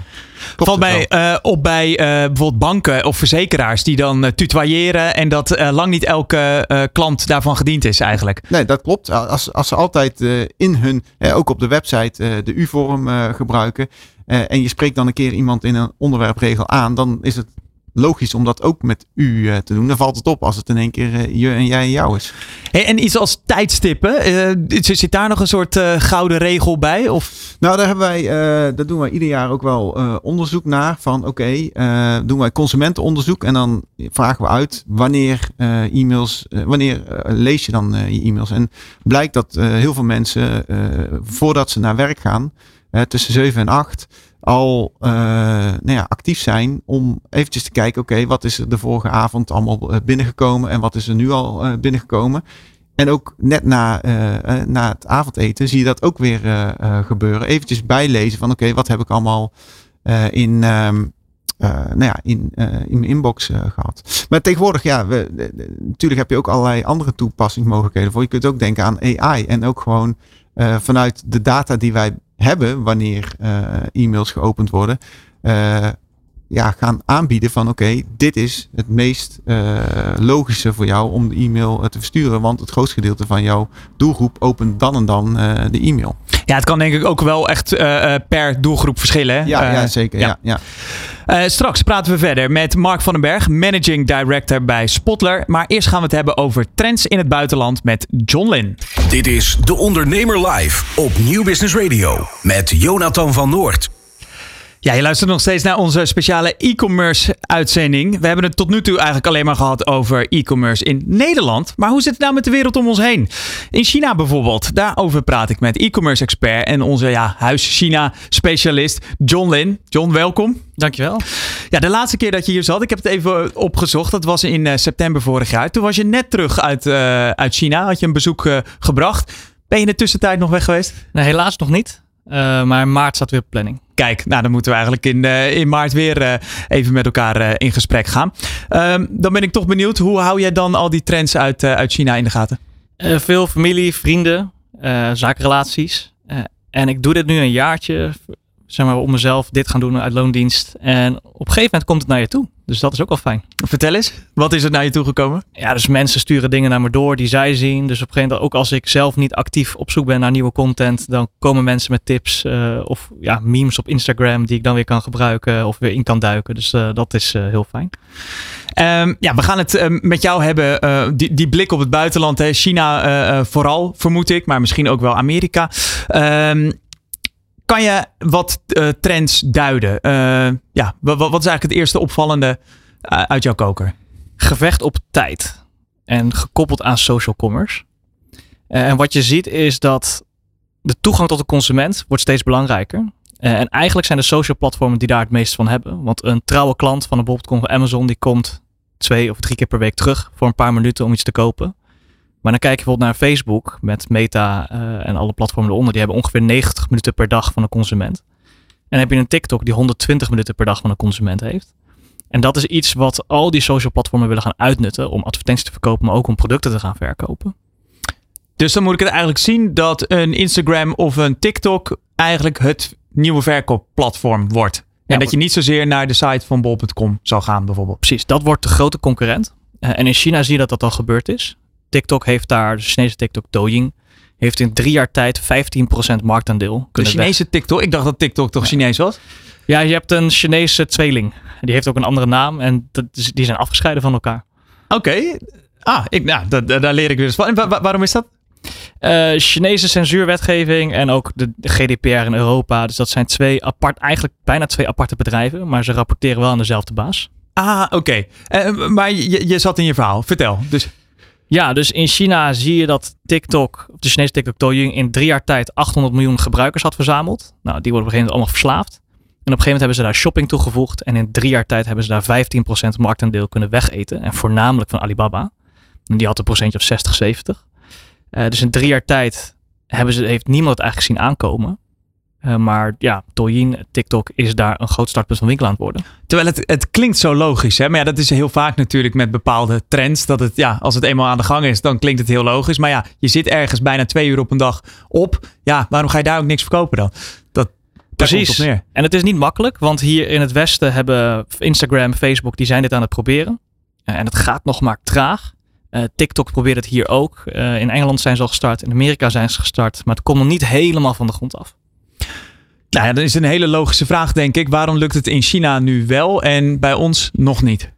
Valt mij uh, op bij bijvoorbeeld banken of verzekeraars die dan tutoyeren en dat lang niet elke klant daarvan gediend is eigenlijk. Nee, dat klopt. Als, als ze altijd in hun, ook op de website, de U-vorm gebruiken. en je spreekt dan een keer iemand in een onderwerpregel aan, dan is het logisch om dat ook met u uh, te doen. Dan valt het op als het in één keer uh, je en jij en jou is. Hey, en iets als tijdstippen, uh, zit daar nog een soort gouden regel bij? Of? Nou, daar hebben wij, daar doen wij ieder jaar ook wel onderzoek naar. Van oké, okay, doen wij consumentenonderzoek en dan vragen we uit wanneer e-mails, wanneer lees je dan je e-mails? En blijkt dat heel veel mensen voordat ze naar werk gaan, tussen 7 en 8 al uh, nou ja, actief zijn om eventjes te kijken, oké, wat is er de vorige avond allemaal eh, binnengekomen en wat is er nu al uh, binnengekomen. En ook net na, na het avondeten zie je dat ook weer gebeuren. Eventjes bijlezen van oké, wat heb ik allemaal in, um, nou ja, in, in mijn inbox gehad. Maar tegenwoordig, ja, we, natuurlijk heb je ook allerlei andere toepassingsmogelijkheden voor. Je kunt ook denken aan AI en ook gewoon vanuit de data die wij hebben wanneer uh, e-mails geopend worden. Ja, gaan aanbieden van oké, dit is het meest uh, logische voor jou om de e-mail te versturen. Want het grootste gedeelte van jouw doelgroep opent dan en dan de e-mail. Ja, het kan denk ik ook wel echt uh, per doelgroep verschillen. Hè? Ja, ja zeker. Ja. Ja, ja. straks praten we verder met Mark van den Berg, Managing Director bij Spotler. Maar eerst gaan we het hebben over trends in het buitenland met John Lin. Dit is De Ondernemer Live op Nieuw Business Radio met Jonathan van Noord. Ja, je luistert nog steeds naar onze speciale e-commerce uitzending. We hebben het tot nu toe eigenlijk alleen maar gehad over e-commerce in Nederland. Maar hoe zit het nou met de wereld om ons heen? In China bijvoorbeeld. Daarover praat ik met e-commerce expert en onze ja, huis China specialist John Lin. John, welkom. Dankjewel. Ja, de laatste keer dat je hier zat, ik heb het even opgezocht. Dat was in uh, september vorig jaar. Toen was je net terug uit, uh, uit China. Had je een bezoek uh, gebracht. Ben je in de tussentijd nog weg geweest? Nee, helaas nog niet. maar in maart staat weer op planning. Kijk, nou dan moeten we eigenlijk in, uh, in maart weer uh, even met elkaar uh, in gesprek gaan. Um, dan ben ik toch benieuwd, hoe hou jij dan al die trends uit, uit China in de gaten? veel familie, vrienden, zakenrelaties. en ik doe dit nu een jaartje, zeg maar, om mezelf dit gaan doen uit loondienst. En op een gegeven moment komt het naar je toe. Dus dat is ook wel fijn. Vertel eens, wat is er naar je toe gekomen? Ja, dus mensen sturen dingen naar me door die zij zien. Dus op een gegeven moment, ook als ik zelf niet actief op zoek ben naar nieuwe content, dan komen mensen met tips uh, of ja, memes op Instagram die ik dan weer kan gebruiken of weer in kan duiken. Dus uh, dat is uh, heel fijn. Um, ja, we gaan het uh, met jou hebben. Die, die blik op het buitenland. Hè. China vooral, vermoed ik. Maar misschien ook wel Amerika. Um, kan je wat uh, trends duiden? Uh, ja, wat, wat, is eigenlijk het eerste opvallende uh, uit jouw koker? Gevecht op tijd en gekoppeld aan social commerce. en wat je ziet is dat de toegang tot de consument wordt steeds belangrijker. en eigenlijk zijn de social platformen die daar het meest van hebben. Want een trouwe klant van een van Amazon die komt twee of drie keer per week terug voor een paar minuten om iets te kopen. Maar dan kijk je bijvoorbeeld naar Facebook met Meta uh, en alle platformen eronder. Die hebben ongeveer 90 minuten per dag van een consument. En dan heb je een TikTok die 120 minuten per dag van een consument heeft. En dat is iets wat al die social platformen willen gaan uitnutten om advertenties te verkopen, maar ook om producten te gaan verkopen. Dus dan moet ik het eigenlijk zien dat een Instagram of een TikTok eigenlijk het nieuwe verkoopplatform wordt. En ja, dat je niet zozeer naar de site van bol.com zal gaan bijvoorbeeld. Precies, dat wordt de grote concurrent. Uh, en in China zie je dat dat al gebeurd is. TikTok heeft daar, de Chinese TikTok Douyin, heeft in drie jaar tijd 15% marktaandeel. De Chinese weg. TikTok? Ik dacht dat TikTok toch ja. Chinees was? Ja, je hebt een Chinese tweeling. Die heeft ook een andere naam en dat, die zijn afgescheiden van elkaar. Oké. Okay. Ah, ik, nou, dat, daar leer ik weer eens van. En wa waarom is dat? Uh, Chinese censuurwetgeving en ook de GDPR in Europa. Dus dat zijn twee apart, eigenlijk bijna twee aparte bedrijven, maar ze rapporteren wel aan dezelfde baas. Ah, oké. Okay. Uh, maar je, je zat in je verhaal. Vertel. Dus ja, dus in China zie je dat TikTok, de Chinese TikTok Douyin, in drie jaar tijd 800 miljoen gebruikers had verzameld. Nou, die worden op een gegeven moment allemaal verslaafd. En op een gegeven moment hebben ze daar shopping toegevoegd. En in drie jaar tijd hebben ze daar 15% marktaandeel kunnen wegeten. En voornamelijk van Alibaba. En die had een procentje of 60, 70. Uh, dus in drie jaar tijd hebben ze, heeft niemand het eigenlijk zien aankomen. Uh, maar ja, Douyin, TikTok is daar een groot startpunt van winkel aan het worden. Terwijl het, het klinkt zo logisch. Hè? Maar ja, dat is heel vaak natuurlijk met bepaalde trends. Dat het, ja, als het eenmaal aan de gang is, dan klinkt het heel logisch. Maar ja, je zit ergens bijna twee uur op een dag op. Ja, waarom ga je daar ook niks verkopen dan? Dat, Precies. En het is niet makkelijk, want hier in het Westen hebben Instagram, Facebook, die zijn dit aan het proberen. Uh, en het gaat nog maar traag. Uh, TikTok probeert het hier ook. In Engeland zijn ze al gestart, in Amerika zijn ze gestart. Maar het komt nog niet helemaal van de grond af. Nou ja, dat is een hele logische vraag, denk ik. Waarom lukt het in China nu wel en bij ons nog niet?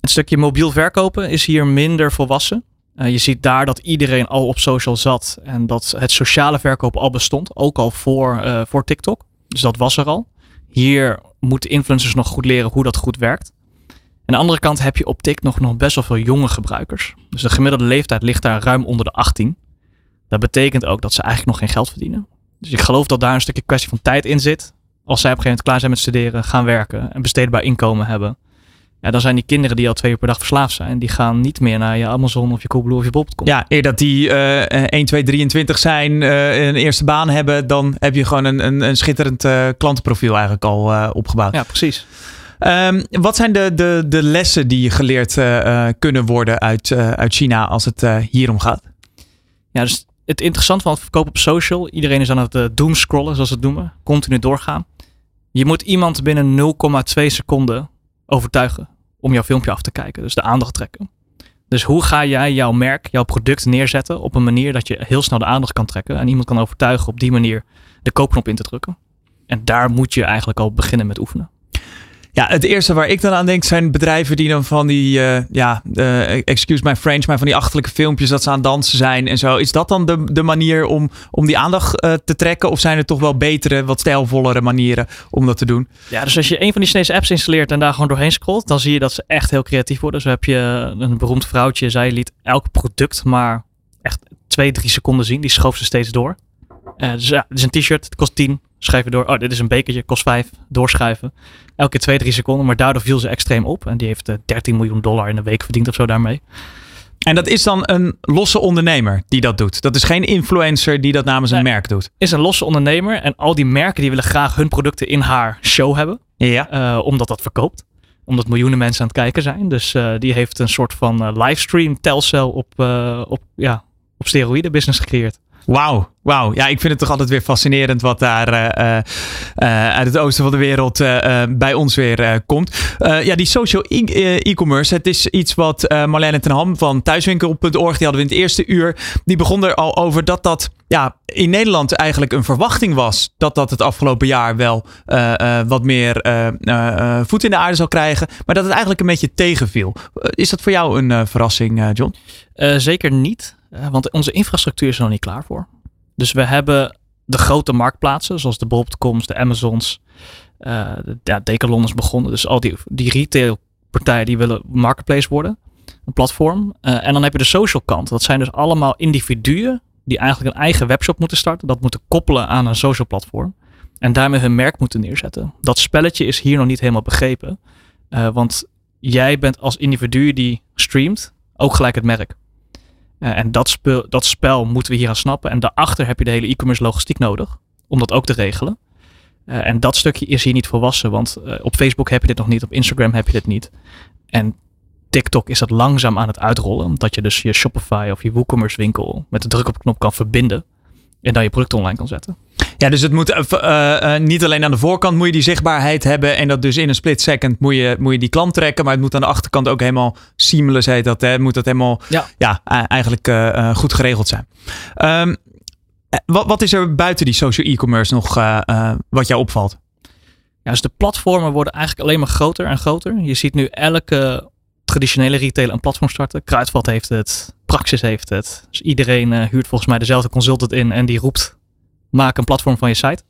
Het stukje mobiel verkopen is hier minder volwassen. Uh, je ziet daar dat iedereen al op social zat en dat het sociale verkopen al bestond, ook al voor, uh, voor TikTok. Dus dat was er al. Hier moeten influencers nog goed leren hoe dat goed werkt. Aan de andere kant heb je op TikTok nog, nog best wel veel jonge gebruikers. Dus de gemiddelde leeftijd ligt daar ruim onder de 18. Dat betekent ook dat ze eigenlijk nog geen geld verdienen. Dus ik geloof dat daar een stukje kwestie van tijd in zit. Als zij op een gegeven moment klaar zijn met studeren, gaan werken en besteedbaar inkomen hebben. Ja, dan zijn die kinderen die al twee uur per dag verslaafd zijn, die gaan niet meer naar je Amazon of je Coolblue of je Bob.com. Ja, eer dat die uh, 1, 2, 23 zijn, uh, een eerste baan hebben, dan heb je gewoon een, een, een schitterend uh, klantenprofiel eigenlijk al uh, opgebouwd. Ja, precies. Um, wat zijn de, de, de lessen die geleerd kunnen worden uit, uit China als het hier om gaat? Ja, dus het interessant van het verkopen op social. Iedereen is aan het uh, doomscrollen, zoals ze het noemen. Continu doorgaan. Je moet iemand binnen 0,2 seconden overtuigen om jouw filmpje af te kijken. Dus de aandacht trekken. Dus hoe ga jij jouw merk, jouw product neerzetten op een manier dat je heel snel de aandacht kan trekken en iemand kan overtuigen op die manier de koopknop in te drukken? En daar moet je eigenlijk al beginnen met oefenen. Ja, het eerste waar ik dan aan denk zijn bedrijven die dan van die, uh, ja, uh, excuse my French, maar van die achterlijke filmpjes dat ze aan dansen zijn en zo. Is dat dan de, de manier om, om die aandacht uh, te trekken? Of zijn er toch wel betere, wat stijlvollere manieren om dat te doen? Ja, dus als je een van die Chinese apps installeert en daar gewoon doorheen scrolt, dan zie je dat ze echt heel creatief worden. Zo heb je een beroemd vrouwtje, zij liet elk product maar echt twee, drie seconden zien. Die schoof ze steeds door. dus ja, het is een t-shirt, het kost 10. Schrijf je door. Oh, dit is een bekertje, kost 5. Doorschuiven. Elke 2, 3 seconden. Maar daardoor viel ze extreem op. En die heeft 13 eh, miljoen dollar in een week verdiend of zo daarmee. En dat is dan een losse ondernemer die dat doet. Dat is geen influencer die dat namens een merk doet. Is een losse ondernemer. En al die merken die willen graag hun producten in haar show hebben. Ja. Uh, omdat dat verkoopt. Omdat miljoenen mensen aan het kijken zijn. Dus uh, die heeft een soort van uh, livestream telcel op, op, ja, op steroïden business gecreëerd. Wauw, wauw. Ja, ik vind het toch altijd weer fascinerend wat daar uh, uh, uit het oosten van de wereld bij ons weer komt. ja, die social e- e-commerce, het is iets wat Marlene ten Ham van thuiswinkel.org, die hadden we in het eerste uur, die begon er al over dat dat ja, in Nederland eigenlijk een verwachting was dat dat het afgelopen jaar wel wat meer voet in de aarde zal krijgen, maar dat het eigenlijk een beetje tegenviel. is dat voor jou een verrassing, John? zeker niet. Want onze infrastructuur is er nog niet klaar voor. Dus we hebben de grote marktplaatsen, zoals de Bob.coms, de Amazons, uh, de, ja, Decathlon is begonnen. Dus al die, die retailpartijen die willen marketplace worden, een platform. Uh, en dan heb je de social kant. Dat zijn dus allemaal individuen die eigenlijk een eigen webshop moeten starten. Dat moeten koppelen aan een social platform. En daarmee hun merk moeten neerzetten. Dat spelletje is hier nog niet helemaal begrepen. Want jij bent als individu die streamt ook gelijk het merk. Uh, en dat, dat spel moeten we hier gaan snappen. En daarachter heb je de hele e-commerce logistiek nodig. Om dat ook te regelen. Uh, en dat stukje is hier niet volwassen. Want uh, op Facebook heb je dit nog niet. Op Instagram heb je dit niet. En TikTok is dat langzaam aan het uitrollen. Omdat je dus je Shopify of je WooCommerce winkel met de druk op de knop kan verbinden. En dan je product online kan zetten. Ja, dus het moet uh, uh, niet alleen aan de voorkant moet je die zichtbaarheid hebben. En dat dus in een split second moet je, moet je die klant trekken. Maar het moet aan de achterkant ook helemaal seamless heet dat. Hè? Moet dat helemaal ja. Ja, eigenlijk uh, goed geregeld zijn. Um, wat, wat is er buiten die social e-commerce nog wat jou opvalt? Ja, dus de platformen worden eigenlijk alleen maar groter en groter. Je ziet nu elke traditionele retailer een platform starten. Kruidvat heeft het, Praxis heeft het. Dus iedereen uh, huurt volgens mij dezelfde consultant in en die roept, maak een platform van je site.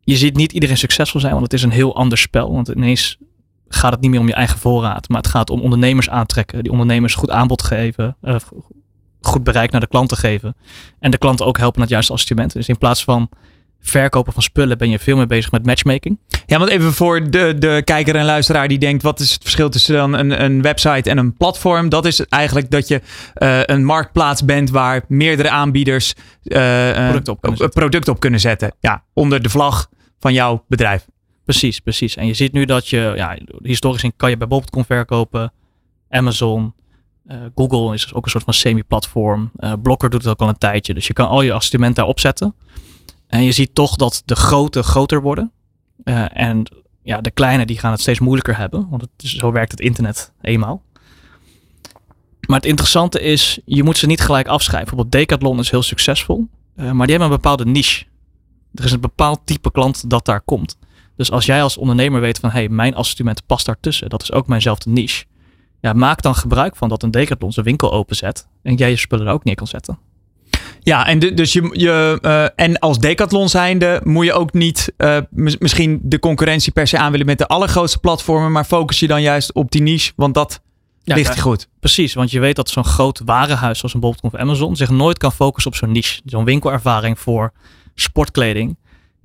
Je ziet niet iedereen succesvol zijn, want het is een heel ander spel. Want ineens gaat het niet meer om je eigen voorraad, maar het gaat om ondernemers aantrekken. Die ondernemers goed aanbod geven, uh, goed bereik naar de klanten geven. En de klanten ook helpen naar het juiste assortiment. Dus in plaats van verkopen van spullen ben je veel meer bezig met matchmaking. Ja, want even voor de, de kijker en luisteraar die denkt: wat is het verschil tussen dan een, een website en een platform? Dat is eigenlijk dat je uh, een marktplaats bent waar meerdere aanbieders uh, product, op kunnen, product op kunnen zetten. Ja, onder de vlag van jouw bedrijf. Precies, precies. En je ziet nu dat je, ja, historisch in kan je bij Bob.com verkopen, Amazon. Uh, Google is ook een soort van semi-platform. Uh, Blokker doet het ook al een tijdje. Dus je kan al je assortiment daar opzetten. En je ziet toch dat de grote groter worden. Uh, en ja, de kleine die gaan het steeds moeilijker hebben. Want het, zo werkt het internet eenmaal. Maar het interessante is, je moet ze niet gelijk afschrijven. Bijvoorbeeld Decathlon is heel succesvol. Uh, maar die hebben een bepaalde niche. Er is een bepaald type klant dat daar komt. Dus als jij als ondernemer weet van, hé, hey, mijn assortiment past daartussen. Dat is ook mijnzelfde niche. Ja, maak dan gebruik van dat een Decathlon zijn winkel openzet. En jij je spullen er ook neer kan zetten. Ja, en de, dus je, je uh, en als Decathlon zijnde moet je ook niet uh, misschien de concurrentie per se aan willen met de allergrootste platformen, maar focus je dan juist op die niche, want dat ja, ligt ja, goed. Precies, want je weet dat zo'n groot warenhuis zoals een Bol.com of Amazon zich nooit kan focussen op zo'n niche. Zo'n winkelervaring voor sportkleding.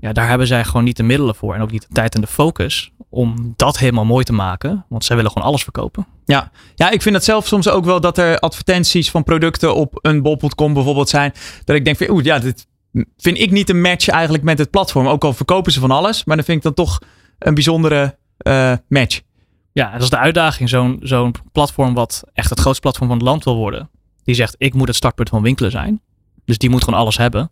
Ja, daar hebben zij gewoon niet de middelen voor en ook niet de tijd en de focus om dat helemaal mooi te maken. Want zij willen gewoon alles verkopen. Ja, ja ik vind het zelf soms ook wel dat er advertenties van producten op een bol.com bijvoorbeeld zijn. Dat ik denk van, oeh, ja, dit vind ik niet een match eigenlijk met het platform. Ook al verkopen ze van alles, maar dan vind ik dan toch een bijzondere uh, match. Ja, dat is de uitdaging. Zo'n zo'n platform wat echt het grootste platform van het land wil worden. Die zegt, ik moet het startpunt van winkelen zijn. Dus die moet gewoon alles hebben.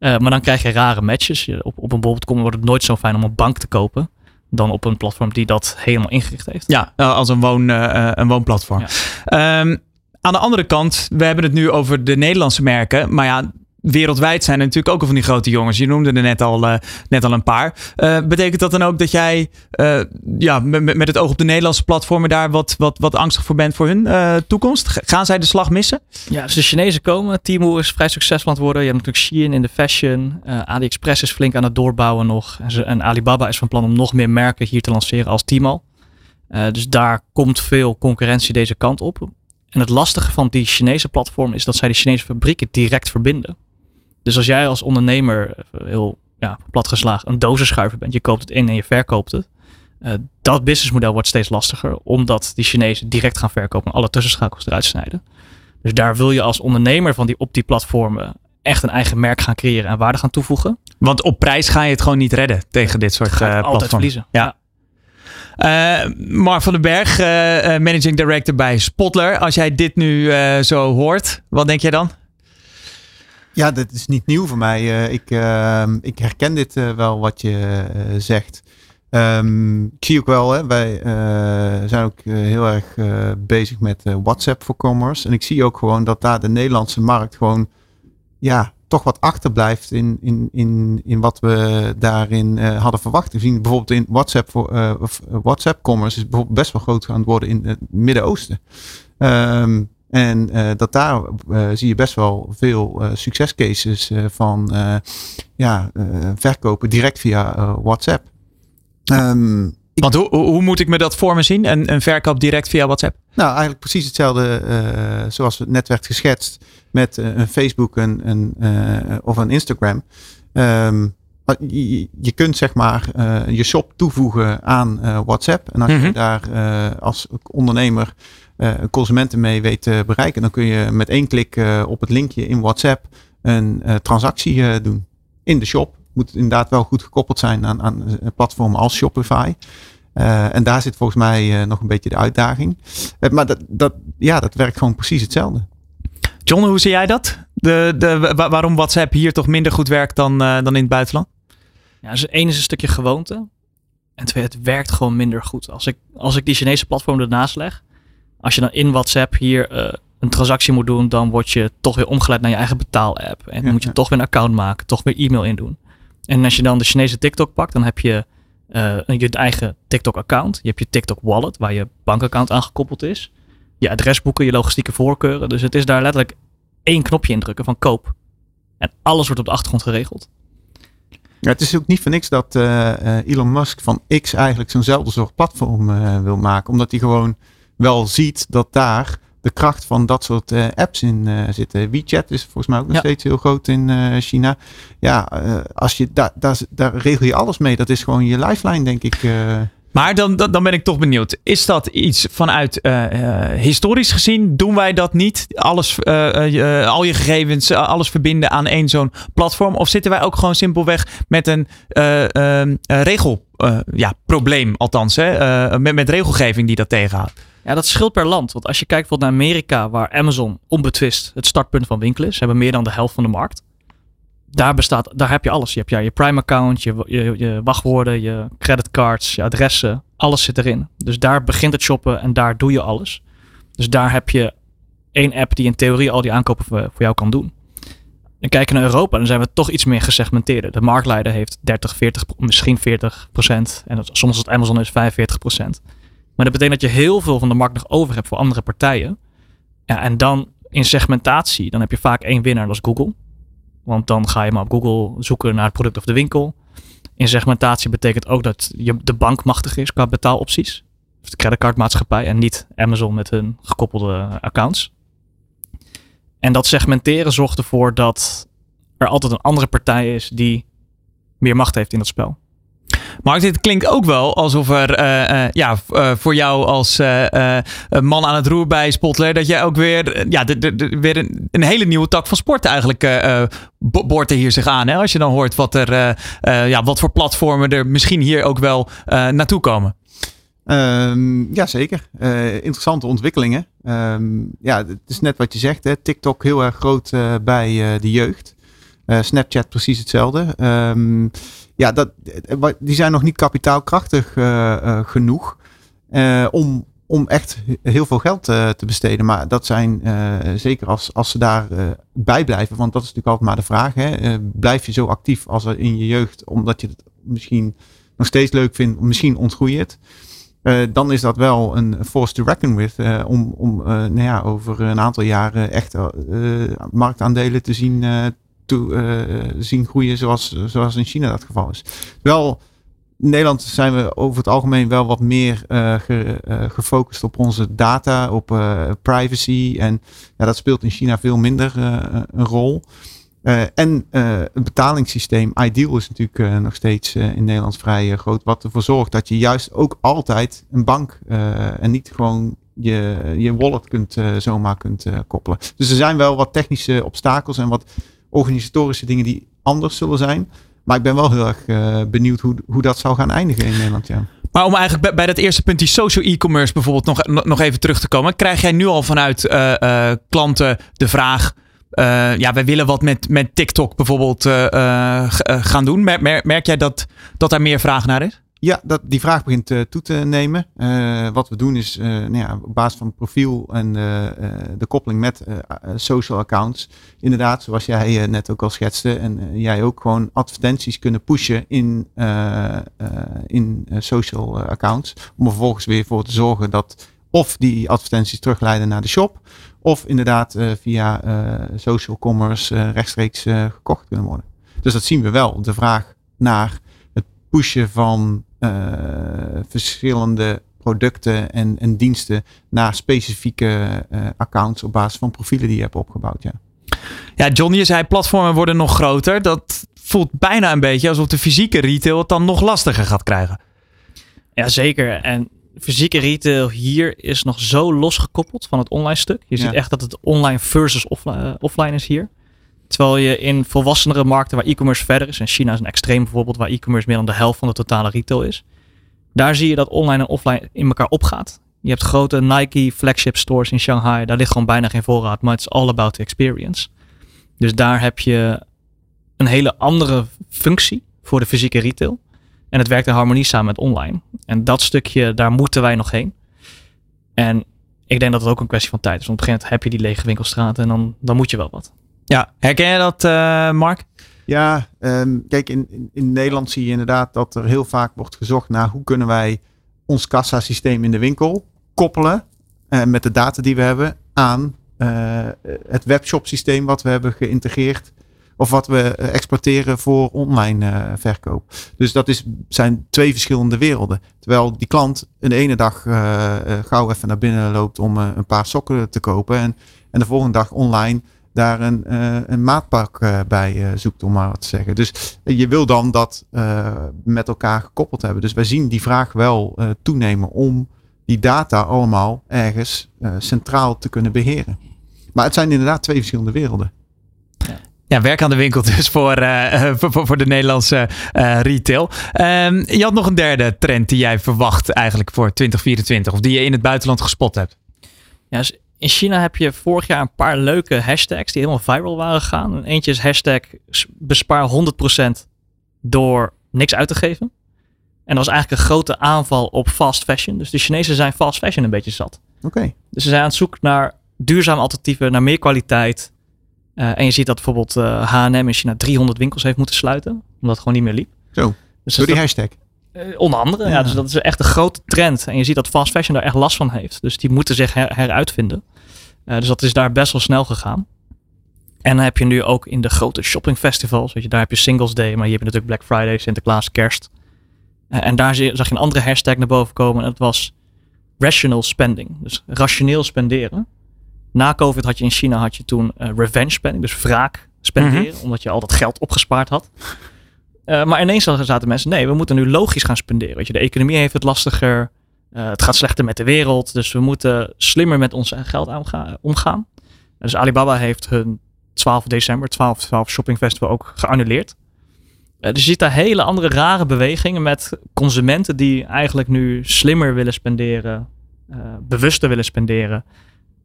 Uh, maar dan krijg je rare matches. Op, op een bol.com wordt het nooit zo fijn om een bank te kopen. dan op een platform die dat helemaal ingericht heeft. Ja, eh, als een, woon, uh, een woonplatform. Ja. Um, aan de andere kant, we hebben het nu over de Nederlandse merken. Maar ja, wereldwijd zijn er natuurlijk ook al van die grote jongens. Je noemde er net al, uh, net al een paar. Uh, betekent dat dan ook dat jij uh, ja, met, het oog op de Nederlandse platformen daar wat, wat, wat angstig voor bent voor hun toekomst? Gaan zij de slag missen? Ja, dus de Chinezen komen. Timo is vrij succesvol aan het worden. Je hebt natuurlijk Shein in de fashion. AliExpress is flink aan het doorbouwen nog. En, Alibaba is van plan om nog meer merken hier te lanceren als Timo. dus daar komt veel concurrentie deze kant op. En het lastige van die Chinese platform is dat zij de Chinese fabrieken direct verbinden. Dus als jij als ondernemer heel ja, platgeslagen een dozenschuiver bent, je koopt het in en je verkoopt het. Uh, dat businessmodel wordt steeds lastiger, omdat die Chinezen direct gaan verkopen en alle tussenschakels eruit snijden. Dus daar wil je als ondernemer van die op die platformen echt een eigen merk gaan creëren en waarde gaan toevoegen. Want op prijs ga je het gewoon niet redden tegen dit soort uh, altijd platforms. verliezen. Ja. ja. Uh, van den Berg, managing director bij Spotler. Als jij dit nu zo hoort, wat denk jij dan? Ja, dat is niet nieuw voor mij. Uh, ik, uh, ik herken dit uh, wel wat je zegt. Um, ik zie ook wel, hè, wij zijn ook heel erg bezig met WhatsApp voor commerce. En ik zie ook gewoon dat daar de Nederlandse markt gewoon ja, toch wat achterblijft in, in, in, in wat we daarin hadden verwacht. We zien bijvoorbeeld in WhatsApp voor WhatsApp commerce is bijvoorbeeld best wel groot gaan worden in het Midden-Oosten. Um, en uh, dat daar uh, zie je best wel veel uh, succescases van ja, verkopen direct via WhatsApp. Um, Want hoe, hoe moet ik me dat voor me zien? Een, een verkoop direct via WhatsApp? Nou, eigenlijk precies hetzelfde zoals het net werd geschetst met een Facebook en, een, of een Instagram. Um, je, je, kunt zeg maar je shop toevoegen aan WhatsApp. En als mm -hmm. je daar als ondernemer consumenten mee weet te bereiken. Dan kun je met één klik uh, op het linkje in WhatsApp een uh, transactie doen. In de shop. Moet inderdaad wel goed gekoppeld zijn aan, aan platformen als Shopify. en daar zit volgens mij nog een beetje de uitdaging. maar dat, dat, ja, dat werkt gewoon precies hetzelfde. John, hoe zie jij dat? De, de, waarom WhatsApp hier toch minder goed werkt dan, dan in het buitenland? Ja, dus één is een stukje gewoonte. En twee, het werkt gewoon minder goed. Als ik, als ik die Chinese platform ernaast leg, als je dan in WhatsApp hier uh, een transactie moet doen, dan word je toch weer omgeleid naar je eigen betaal-app. En dan ja, moet je ja. toch weer een account maken, toch weer e-mail indoen. En als je dan de Chinese TikTok pakt, dan heb je uh, je eigen TikTok-account. Je hebt je TikTok-wallet, waar je bankaccount aangekoppeld is. Je adresboeken, je logistieke voorkeuren. Dus het is daar letterlijk één knopje indrukken van koop. En alles wordt op de achtergrond geregeld. Ja, het is ook niet voor niks dat uh, Elon Musk van X eigenlijk zo'nzelfde soort platform uh, wil maken. Omdat hij gewoon wel ziet dat daar de kracht van dat soort uh, apps in uh, zitten. WeChat is volgens mij ook nog ja. steeds heel groot in uh, China. Ja, als je daar, daar, daar regel je alles mee. Dat is gewoon je lifeline, denk ik. Maar dan, dan, dan, ben ik toch benieuwd. Is dat iets vanuit historisch gezien? Doen wij dat niet? Alles, al je gegevens, alles verbinden aan één zo'n platform? Of zitten wij ook gewoon simpelweg met een regel, ja, probleem, althans, hè? met, met regelgeving die dat tegenhoudt? Ja, dat scheelt per land. Want als je kijkt bijvoorbeeld naar Amerika, waar Amazon onbetwist het startpunt van winkelen is, ze hebben meer dan de helft van de markt. Daar, bestaat, daar heb je alles. Je hebt ja, je Prime account, je, je, wachtwoorden, je creditcards, je adressen. Alles zit erin. Dus daar begint het shoppen en daar doe je alles. Dus daar heb je één app die in theorie al die aankopen voor, jou kan doen. En kijken naar Europa, dan zijn we toch iets meer gesegmenteerd. De marktleider heeft 30, 40, misschien 40 procent. En soms als het Amazon is 45 procent. Maar dat betekent dat je heel veel van de markt nog over hebt voor andere partijen. Ja, en dan in segmentatie, dan heb je vaak één winnaar, dat is Google. Want dan ga je maar op Google zoeken naar het product of de winkel. In segmentatie betekent ook dat je de bank machtig is qua betaalopties. Of de creditcardmaatschappij en niet Amazon met hun gekoppelde accounts. En dat segmenteren zorgt ervoor dat er altijd een andere partij is die meer macht heeft in dat spel. Mark, dit klinkt ook wel alsof er uh, uh, ja, uh, voor jou als man aan het roer bij Spotler, dat jij ook weer, ja, weer een, hele nieuwe tak van sport eigenlijk boort er hier zich aan. Hè? Als je dan hoort wat, er, ja, wat voor platformen er misschien hier ook wel naartoe komen. Um, ja, zeker. interessante ontwikkelingen. Um, ja, het is net wat je zegt. Hè? TikTok heel erg groot bij de jeugd. Snapchat precies hetzelfde. Ehm, ja, dat, die zijn nog niet kapitaalkrachtig genoeg om, om echt heel veel geld te besteden. Maar dat zijn zeker als, als ze daar bij blijven. Want dat is natuurlijk altijd maar de vraag. Hè? blijf je zo actief als in je jeugd, omdat je het misschien nog steeds leuk vindt, misschien ontgroeit. Dan is dat wel een force to reckon with. Om om nou ja, over een aantal jaren echt marktaandelen te zien, toe, zien groeien zoals, zoals in China dat geval is. Wel, in Nederland zijn we over het algemeen wel wat meer ge, gefocust op onze data, op privacy. En ja, dat speelt in China veel minder een rol. En het betalingssysteem Ideal is natuurlijk nog steeds in Nederland vrij groot. Wat ervoor zorgt dat je juist ook altijd een bank en niet gewoon je, je wallet kunt, zomaar kunt koppelen. Dus er zijn wel wat technische obstakels en wat organisatorische dingen die anders zullen zijn. Maar ik ben wel heel erg benieuwd hoe, hoe dat zou gaan eindigen in Nederland. Ja. Maar om eigenlijk bij, dat eerste punt, die social e-commerce bijvoorbeeld, nog, nog even terug te komen. Krijg jij nu al vanuit klanten de vraag ja, wij willen wat met, met TikTok bijvoorbeeld gaan doen. Merk jij dat, dat daar meer vraag naar is? Ja, dat, die vraag begint toe te nemen. wat we doen is nou ja, op basis van profiel en de koppeling met social accounts. Inderdaad, zoals jij net ook al schetste. En jij ook gewoon advertenties kunnen pushen in, in social accounts. Om er vervolgens weer voor te zorgen dat of die advertenties terugleiden naar de shop. Of inderdaad via social commerce rechtstreeks gekocht kunnen worden. Dus dat zien we wel. De vraag naar het pushen van verschillende producten en, en, diensten naar specifieke accounts op basis van profielen die je hebt opgebouwd. Ja. Ja, John, je zei platformen worden nog groter. Dat voelt bijna een beetje alsof de fysieke retail het dan nog lastiger gaat krijgen. Ja, zeker. En fysieke retail hier is nog zo losgekoppeld van het online stuk. Je ziet echt dat het online versus offline, offline is hier. Terwijl je in volwassenere markten waar e-commerce verder is, en China is een extreem bijvoorbeeld, waar e-commerce meer dan de helft van de totale retail is. Daar zie je dat online en offline in elkaar opgaat. Je hebt grote Nike flagship stores in Shanghai. Daar ligt gewoon bijna geen voorraad, maar het is all about the experience. Dus daar heb je een hele andere functie voor de fysieke retail. En het werkt in harmonie samen met online. En dat stukje, daar moeten wij nog heen. En ik denk dat het ook een kwestie van tijd is. Want op een gegeven moment heb je die lege winkelstraten en dan, dan moet je wel wat. Ja, herken je dat, uh, Mark? Ja, um, kijk, in, in, Nederland zie je inderdaad dat er heel vaak wordt gezocht naar hoe kunnen wij ons kassasysteem in de winkel koppelen uh, met de data die we hebben aan uh, het webshop systeem wat we hebben geïntegreerd of wat we eh, exporteren voor online verkoop. Dus dat is, zijn twee verschillende werelden. Terwijl die klant een ene dag gauw even naar binnen loopt om een paar sokken te kopen. En, en de volgende dag online daar een, een maatpak bij zoekt, om maar wat te zeggen. Dus je wil dan dat met elkaar gekoppeld hebben. Dus wij zien die vraag wel toenemen om die data allemaal ergens centraal te kunnen beheren. Maar het zijn inderdaad twee verschillende werelden. Ja, werk aan de winkel dus voor, uh, voor, voor, de Nederlandse uh, retail. Um, je had nog een derde trend die jij verwacht eigenlijk voor 2024. Of die je in het buitenland gespot hebt. Ja, dus in China heb je vorig jaar een paar leuke hashtags die helemaal viral waren gegaan. Eentje is hashtag bespaar 100% door niks uit te geven. En dat was eigenlijk een grote aanval op fast fashion. Dus de Chinezen zijn fast fashion een beetje zat. Oké. Dus ze zijn aan het zoeken naar duurzame alternatieven, naar meer kwaliteit uh, en je ziet dat bijvoorbeeld uh, H&M in China 300 winkels heeft moeten sluiten. Omdat het gewoon niet meer liep. Zo, dus door die hashtag? Uh, onder andere, ja. ja. Dus dat is echt een grote trend. En je ziet dat fast fashion daar echt last van heeft. Dus die moeten zich her heruitvinden. dus dat is daar best wel snel gegaan. En dan heb je nu ook in de grote shoppingfestivals. Weet je, daar heb je Singles Day, maar je hebt natuurlijk Black Friday, Sinterklaas, Kerst. en daar zag je een andere hashtag naar boven komen. En dat was rational spending. Dus rationeel spenderen. Na COVID had je in China had je toen uh, revenge spending, dus wraak spenderen, mhm. omdat je al dat geld opgespaard had. Uh, maar ineens zaten mensen, nee, we moeten nu logisch gaan spenderen. Weet je, de economie heeft het lastiger, uh, het gaat slechter met de wereld, dus we moeten slimmer met ons geld omgaan. Dus Alibaba heeft hun 12 december, 12, 12 shopping festival ook geannuleerd. dus je ziet daar hele andere rare bewegingen met consumenten die eigenlijk nu slimmer willen spenderen, bewuster willen spenderen.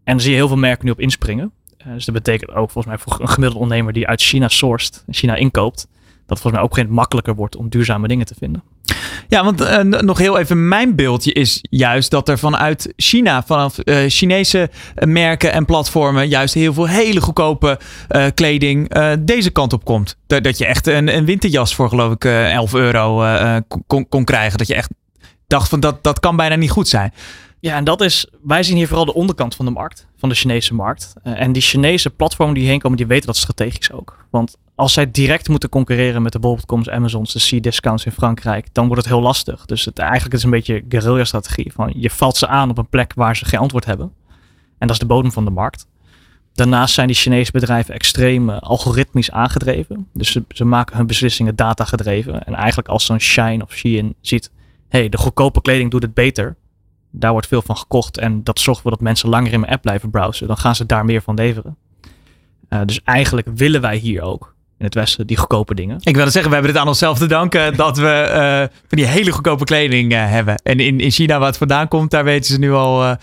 En dan zie je heel veel merken nu op inspringen. Uh, dus dat betekent ook volgens mij voor een gemiddelde ondernemer die uit China sourced, China inkoopt, dat volgens mij ook geen makkelijker wordt om duurzame dingen te vinden. Ja, want uh, nog heel even mijn beeldje is juist dat er vanuit China, vanaf uh, Chinese merken en platformen, juist heel veel hele goedkope uh, kleding deze kant op komt. Dat, dat je echt een, een winterjas voor geloof ik 11 euro kon, kon krijgen. Dat je echt dacht van dat, dat kan bijna niet goed zijn. Ja, en dat is, wij zien hier vooral de onderkant van de markt, van de Chinese markt. en die Chinese platformen die heen komen, die weten dat strategisch ook. Want als zij direct moeten concurreren met de bol.coms, Amazons, de C-discounts in Frankrijk, dan wordt het heel lastig. Dus het, eigenlijk is een beetje guerrilla-strategie. Van je valt ze aan op een plek waar ze geen antwoord hebben. En dat is de bodem van de markt. Daarnaast zijn die Chinese bedrijven extreem uh, algoritmisch aangedreven. Dus ze, ze, maken hun beslissingen data gedreven. En eigenlijk als zo'n Shine of Shein ziet, hey, de goedkope kleding doet het beter. Daar wordt veel van gekocht en dat zorgt ervoor dat mensen langer in mijn app blijven browsen. Dan gaan ze daar meer van leveren. Uh, dus eigenlijk willen wij hier ook in het Westen, die goedkope dingen. Ik wil zeggen, we hebben het aan onszelf te danken dat we uh, van die hele goedkope kleding uh, hebben. En in, in China, waar het vandaan komt, daar weten ze nu al,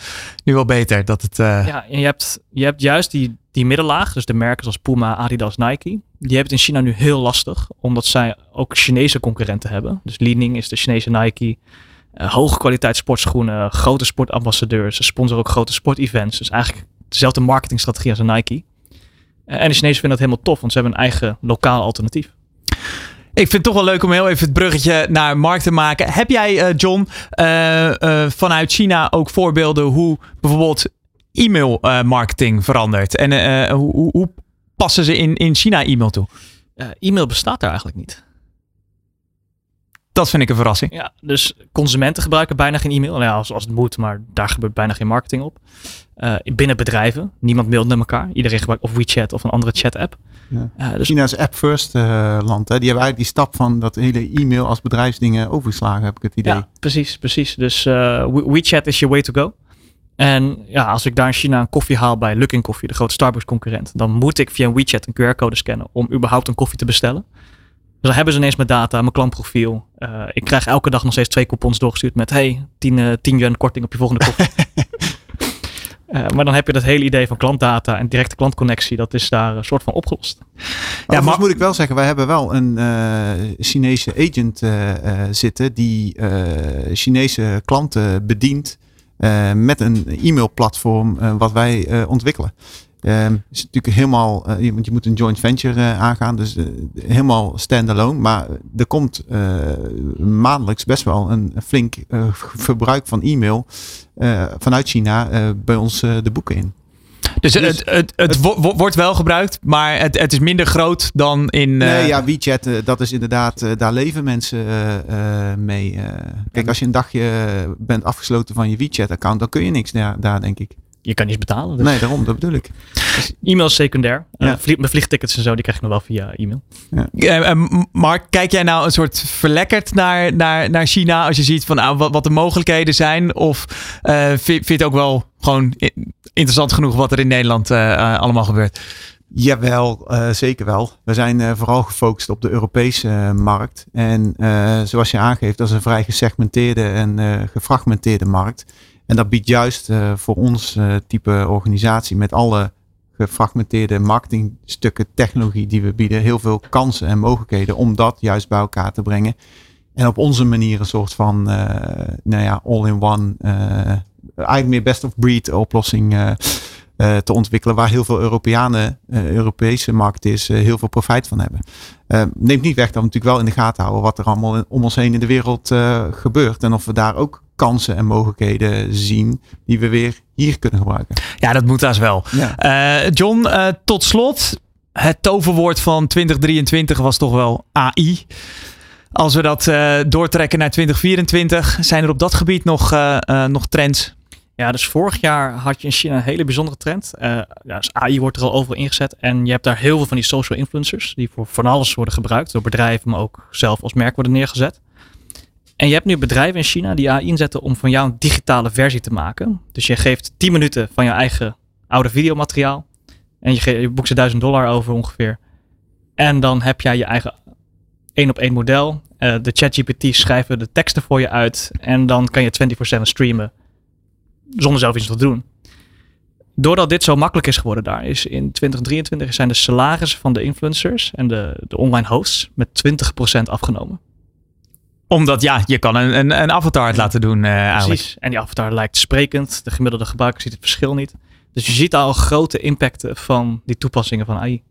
nu al beter. Dat het, Ja, en je hebt, je hebt juist die, die middenlaag, dus de merken zoals Puma, Adidas, Nike. Die hebben het in China nu heel lastig, omdat zij ook Chinese concurrenten hebben. Dus Li-Ning is de Chinese Nike. Hoge kwaliteit sportschoenen, grote sportambassadeurs. Ze sponsoren ook grote sportevents. Dus eigenlijk dezelfde marketingstrategie als een Nike. En de Chinezen vinden dat helemaal tof, want ze hebben een eigen lokaal alternatief. Ik vind het toch wel leuk om heel even het bruggetje naar markt te maken. Heb jij, uh, John, vanuit China ook voorbeelden hoe bijvoorbeeld e-mail marketing verandert? En hoe, hoe, passen ze in, in China e-mail toe? e-mail bestaat daar eigenlijk niet. Dat vind ik een verrassing. Ja, dus consumenten gebruiken bijna geen e-mail. Nou ja, als, als het moet, maar daar gebeurt bijna geen marketing op. Uh, binnen bedrijven. Niemand mailt naar elkaar. Iedereen gebruikt of WeChat of een andere chat-app. Ja. Uh, dus China is app-first uh, land. Hè? Die hebben eigenlijk die stap van dat hele e-mail als bedrijfsdingen overgeslagen, heb ik het idee. Ja, precies, precies. Dus WeChat is your way to go. En ja, als ik daar in China een koffie haal bij Luckin Coffee, de grote Starbucks concurrent, dan moet ik via WeChat een QR-code scannen om überhaupt een koffie te bestellen. Dus dan hebben ze ineens mijn data, mijn klantprofiel. Uh, ik krijg elke dag nog steeds twee coupons doorgestuurd met hey, 10, uh, 10 yuan korting op je volgende koffie. uh, maar dan heb je dat hele idee van klantdata en directe klantconnectie, dat is daar een soort van opgelost. Ja, maar moet ik wel zeggen, wij hebben wel een Chinese agent zitten die Chinese klanten bedient met een e-mailplatform wat wij ontwikkelen. Um, is natuurlijk helemaal, uh, want je moet een joint venture uh, aangaan, dus uh, helemaal standalone. Maar er komt maandelijks best wel een flink verbruik van e-mail vanuit China bij ons de boeken in. Dus, dus het, het, het, het, wordt wel gebruikt, maar het, het is minder groot dan in. Nee, ja, WeChat, dat is inderdaad, daar leven mensen mee. kijk, als je een dagje bent afgesloten van je WeChat-account, dan kun je niks daar, daar denk ik je kan niet betalen. Dus. Nee, daarom, dat bedoel ik. Dus e-mail is secundair. Ja. Uh, vlieg, mijn vliegtickets en zo, die krijg ik nog wel via e-mail. Ja. Uh, Mark, kijk jij nou een soort verlekkerd naar, naar, naar China als je ziet van nou, wat, wat de mogelijkheden zijn? Of uh, vind, vind je het ook wel gewoon interessant genoeg wat er in Nederland allemaal gebeurt? Jawel, uh, zeker wel. We zijn uh, vooral gefocust op de Europese uh, markt. En zoals je aangeeft, dat is een vrij gesegmenteerde en gefragmenteerde markt. En dat biedt juist uh, voor ons uh, type organisatie met alle gefragmenteerde marketingstukken technologie die we bieden, heel veel kansen en mogelijkheden om dat juist bij elkaar te brengen. En op onze manier een soort van, uh, nou ja, all-in-one, eigenlijk meer best of oplossing te ontwikkelen, waar heel veel Europeanen, Europese markt is, heel veel profijt van hebben. neemt niet weg dat we natuurlijk wel in de gaten houden wat er allemaal om ons heen in de wereld gebeurt en of we daar ook kansen en mogelijkheden zien die we weer hier kunnen gebruiken. Ja, dat moet als wel. Ja. John, tot slot. Het toverwoord van 2023 was toch wel AI. Als we dat uh, doortrekken naar 2024, zijn er op dat gebied nog, nog trends? Ja, dus vorig jaar had je in China een hele bijzondere trend. ja, dus AI wordt er al overal ingezet. En je hebt daar heel veel van die social influencers, die voor van alles worden gebruikt door bedrijven, maar ook zelf als merk worden neergezet. En je hebt nu bedrijven in China die AI inzetten om van jou een digitale versie te maken. Dus je geeft 10 minuten van je eigen oude videomateriaal. En je, je boekt ze 1000 dollar over ongeveer. En dan heb jij je eigen één op één model. Uh, de ChatGPT schrijven de teksten voor je uit. En dan kan je 24/7 streamen zonder zelf iets te doen. Doordat dit zo makkelijk is geworden daar, is in 2023 zijn de salarissen van de influencers en de, de online hosts met 20% afgenomen. Omdat ja, je kan een, een, een avatar laten doen eigenlijk. Precies. En die avatar lijkt sprekend. De gemiddelde gebruiker ziet het verschil niet. Dus je ziet al grote impacten van die toepassingen van AI.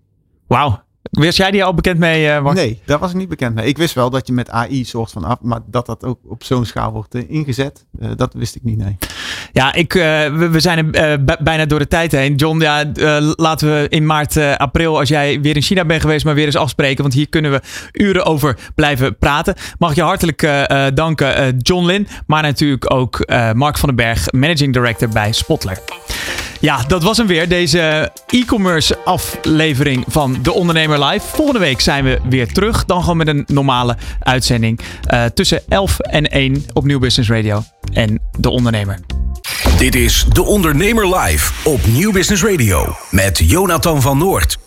Wauw. Wist jij die al bekend mee, Mark? Nee, daar was ik niet bekend mee. Ik wist wel dat je met AI soort van af, maar dat dat ook op zo'n schaal wordt eh, ingezet, eh, dat wist ik niet. Nee. Ja, ik, we, we zijn bijna door de tijd heen. John, ja, laten we in maart, april, als jij weer in China bent geweest, maar weer eens afspreken. Want hier kunnen we uren over blijven praten. Mag ik je hartelijk danken, John Lin. Maar natuurlijk ook Mark van den Berg, Managing Director bij Spotler. Ja, dat was hem weer. Deze e-commerce aflevering van De Ondernemer Live. Volgende week zijn we weer terug. Dan gewoon met een normale uitzending. eh, tussen 11 en 1 op Nieuw Business Radio. En De Ondernemer. Dit is De Ondernemer Live op Nieuw Business Radio met Jonathan van Noord.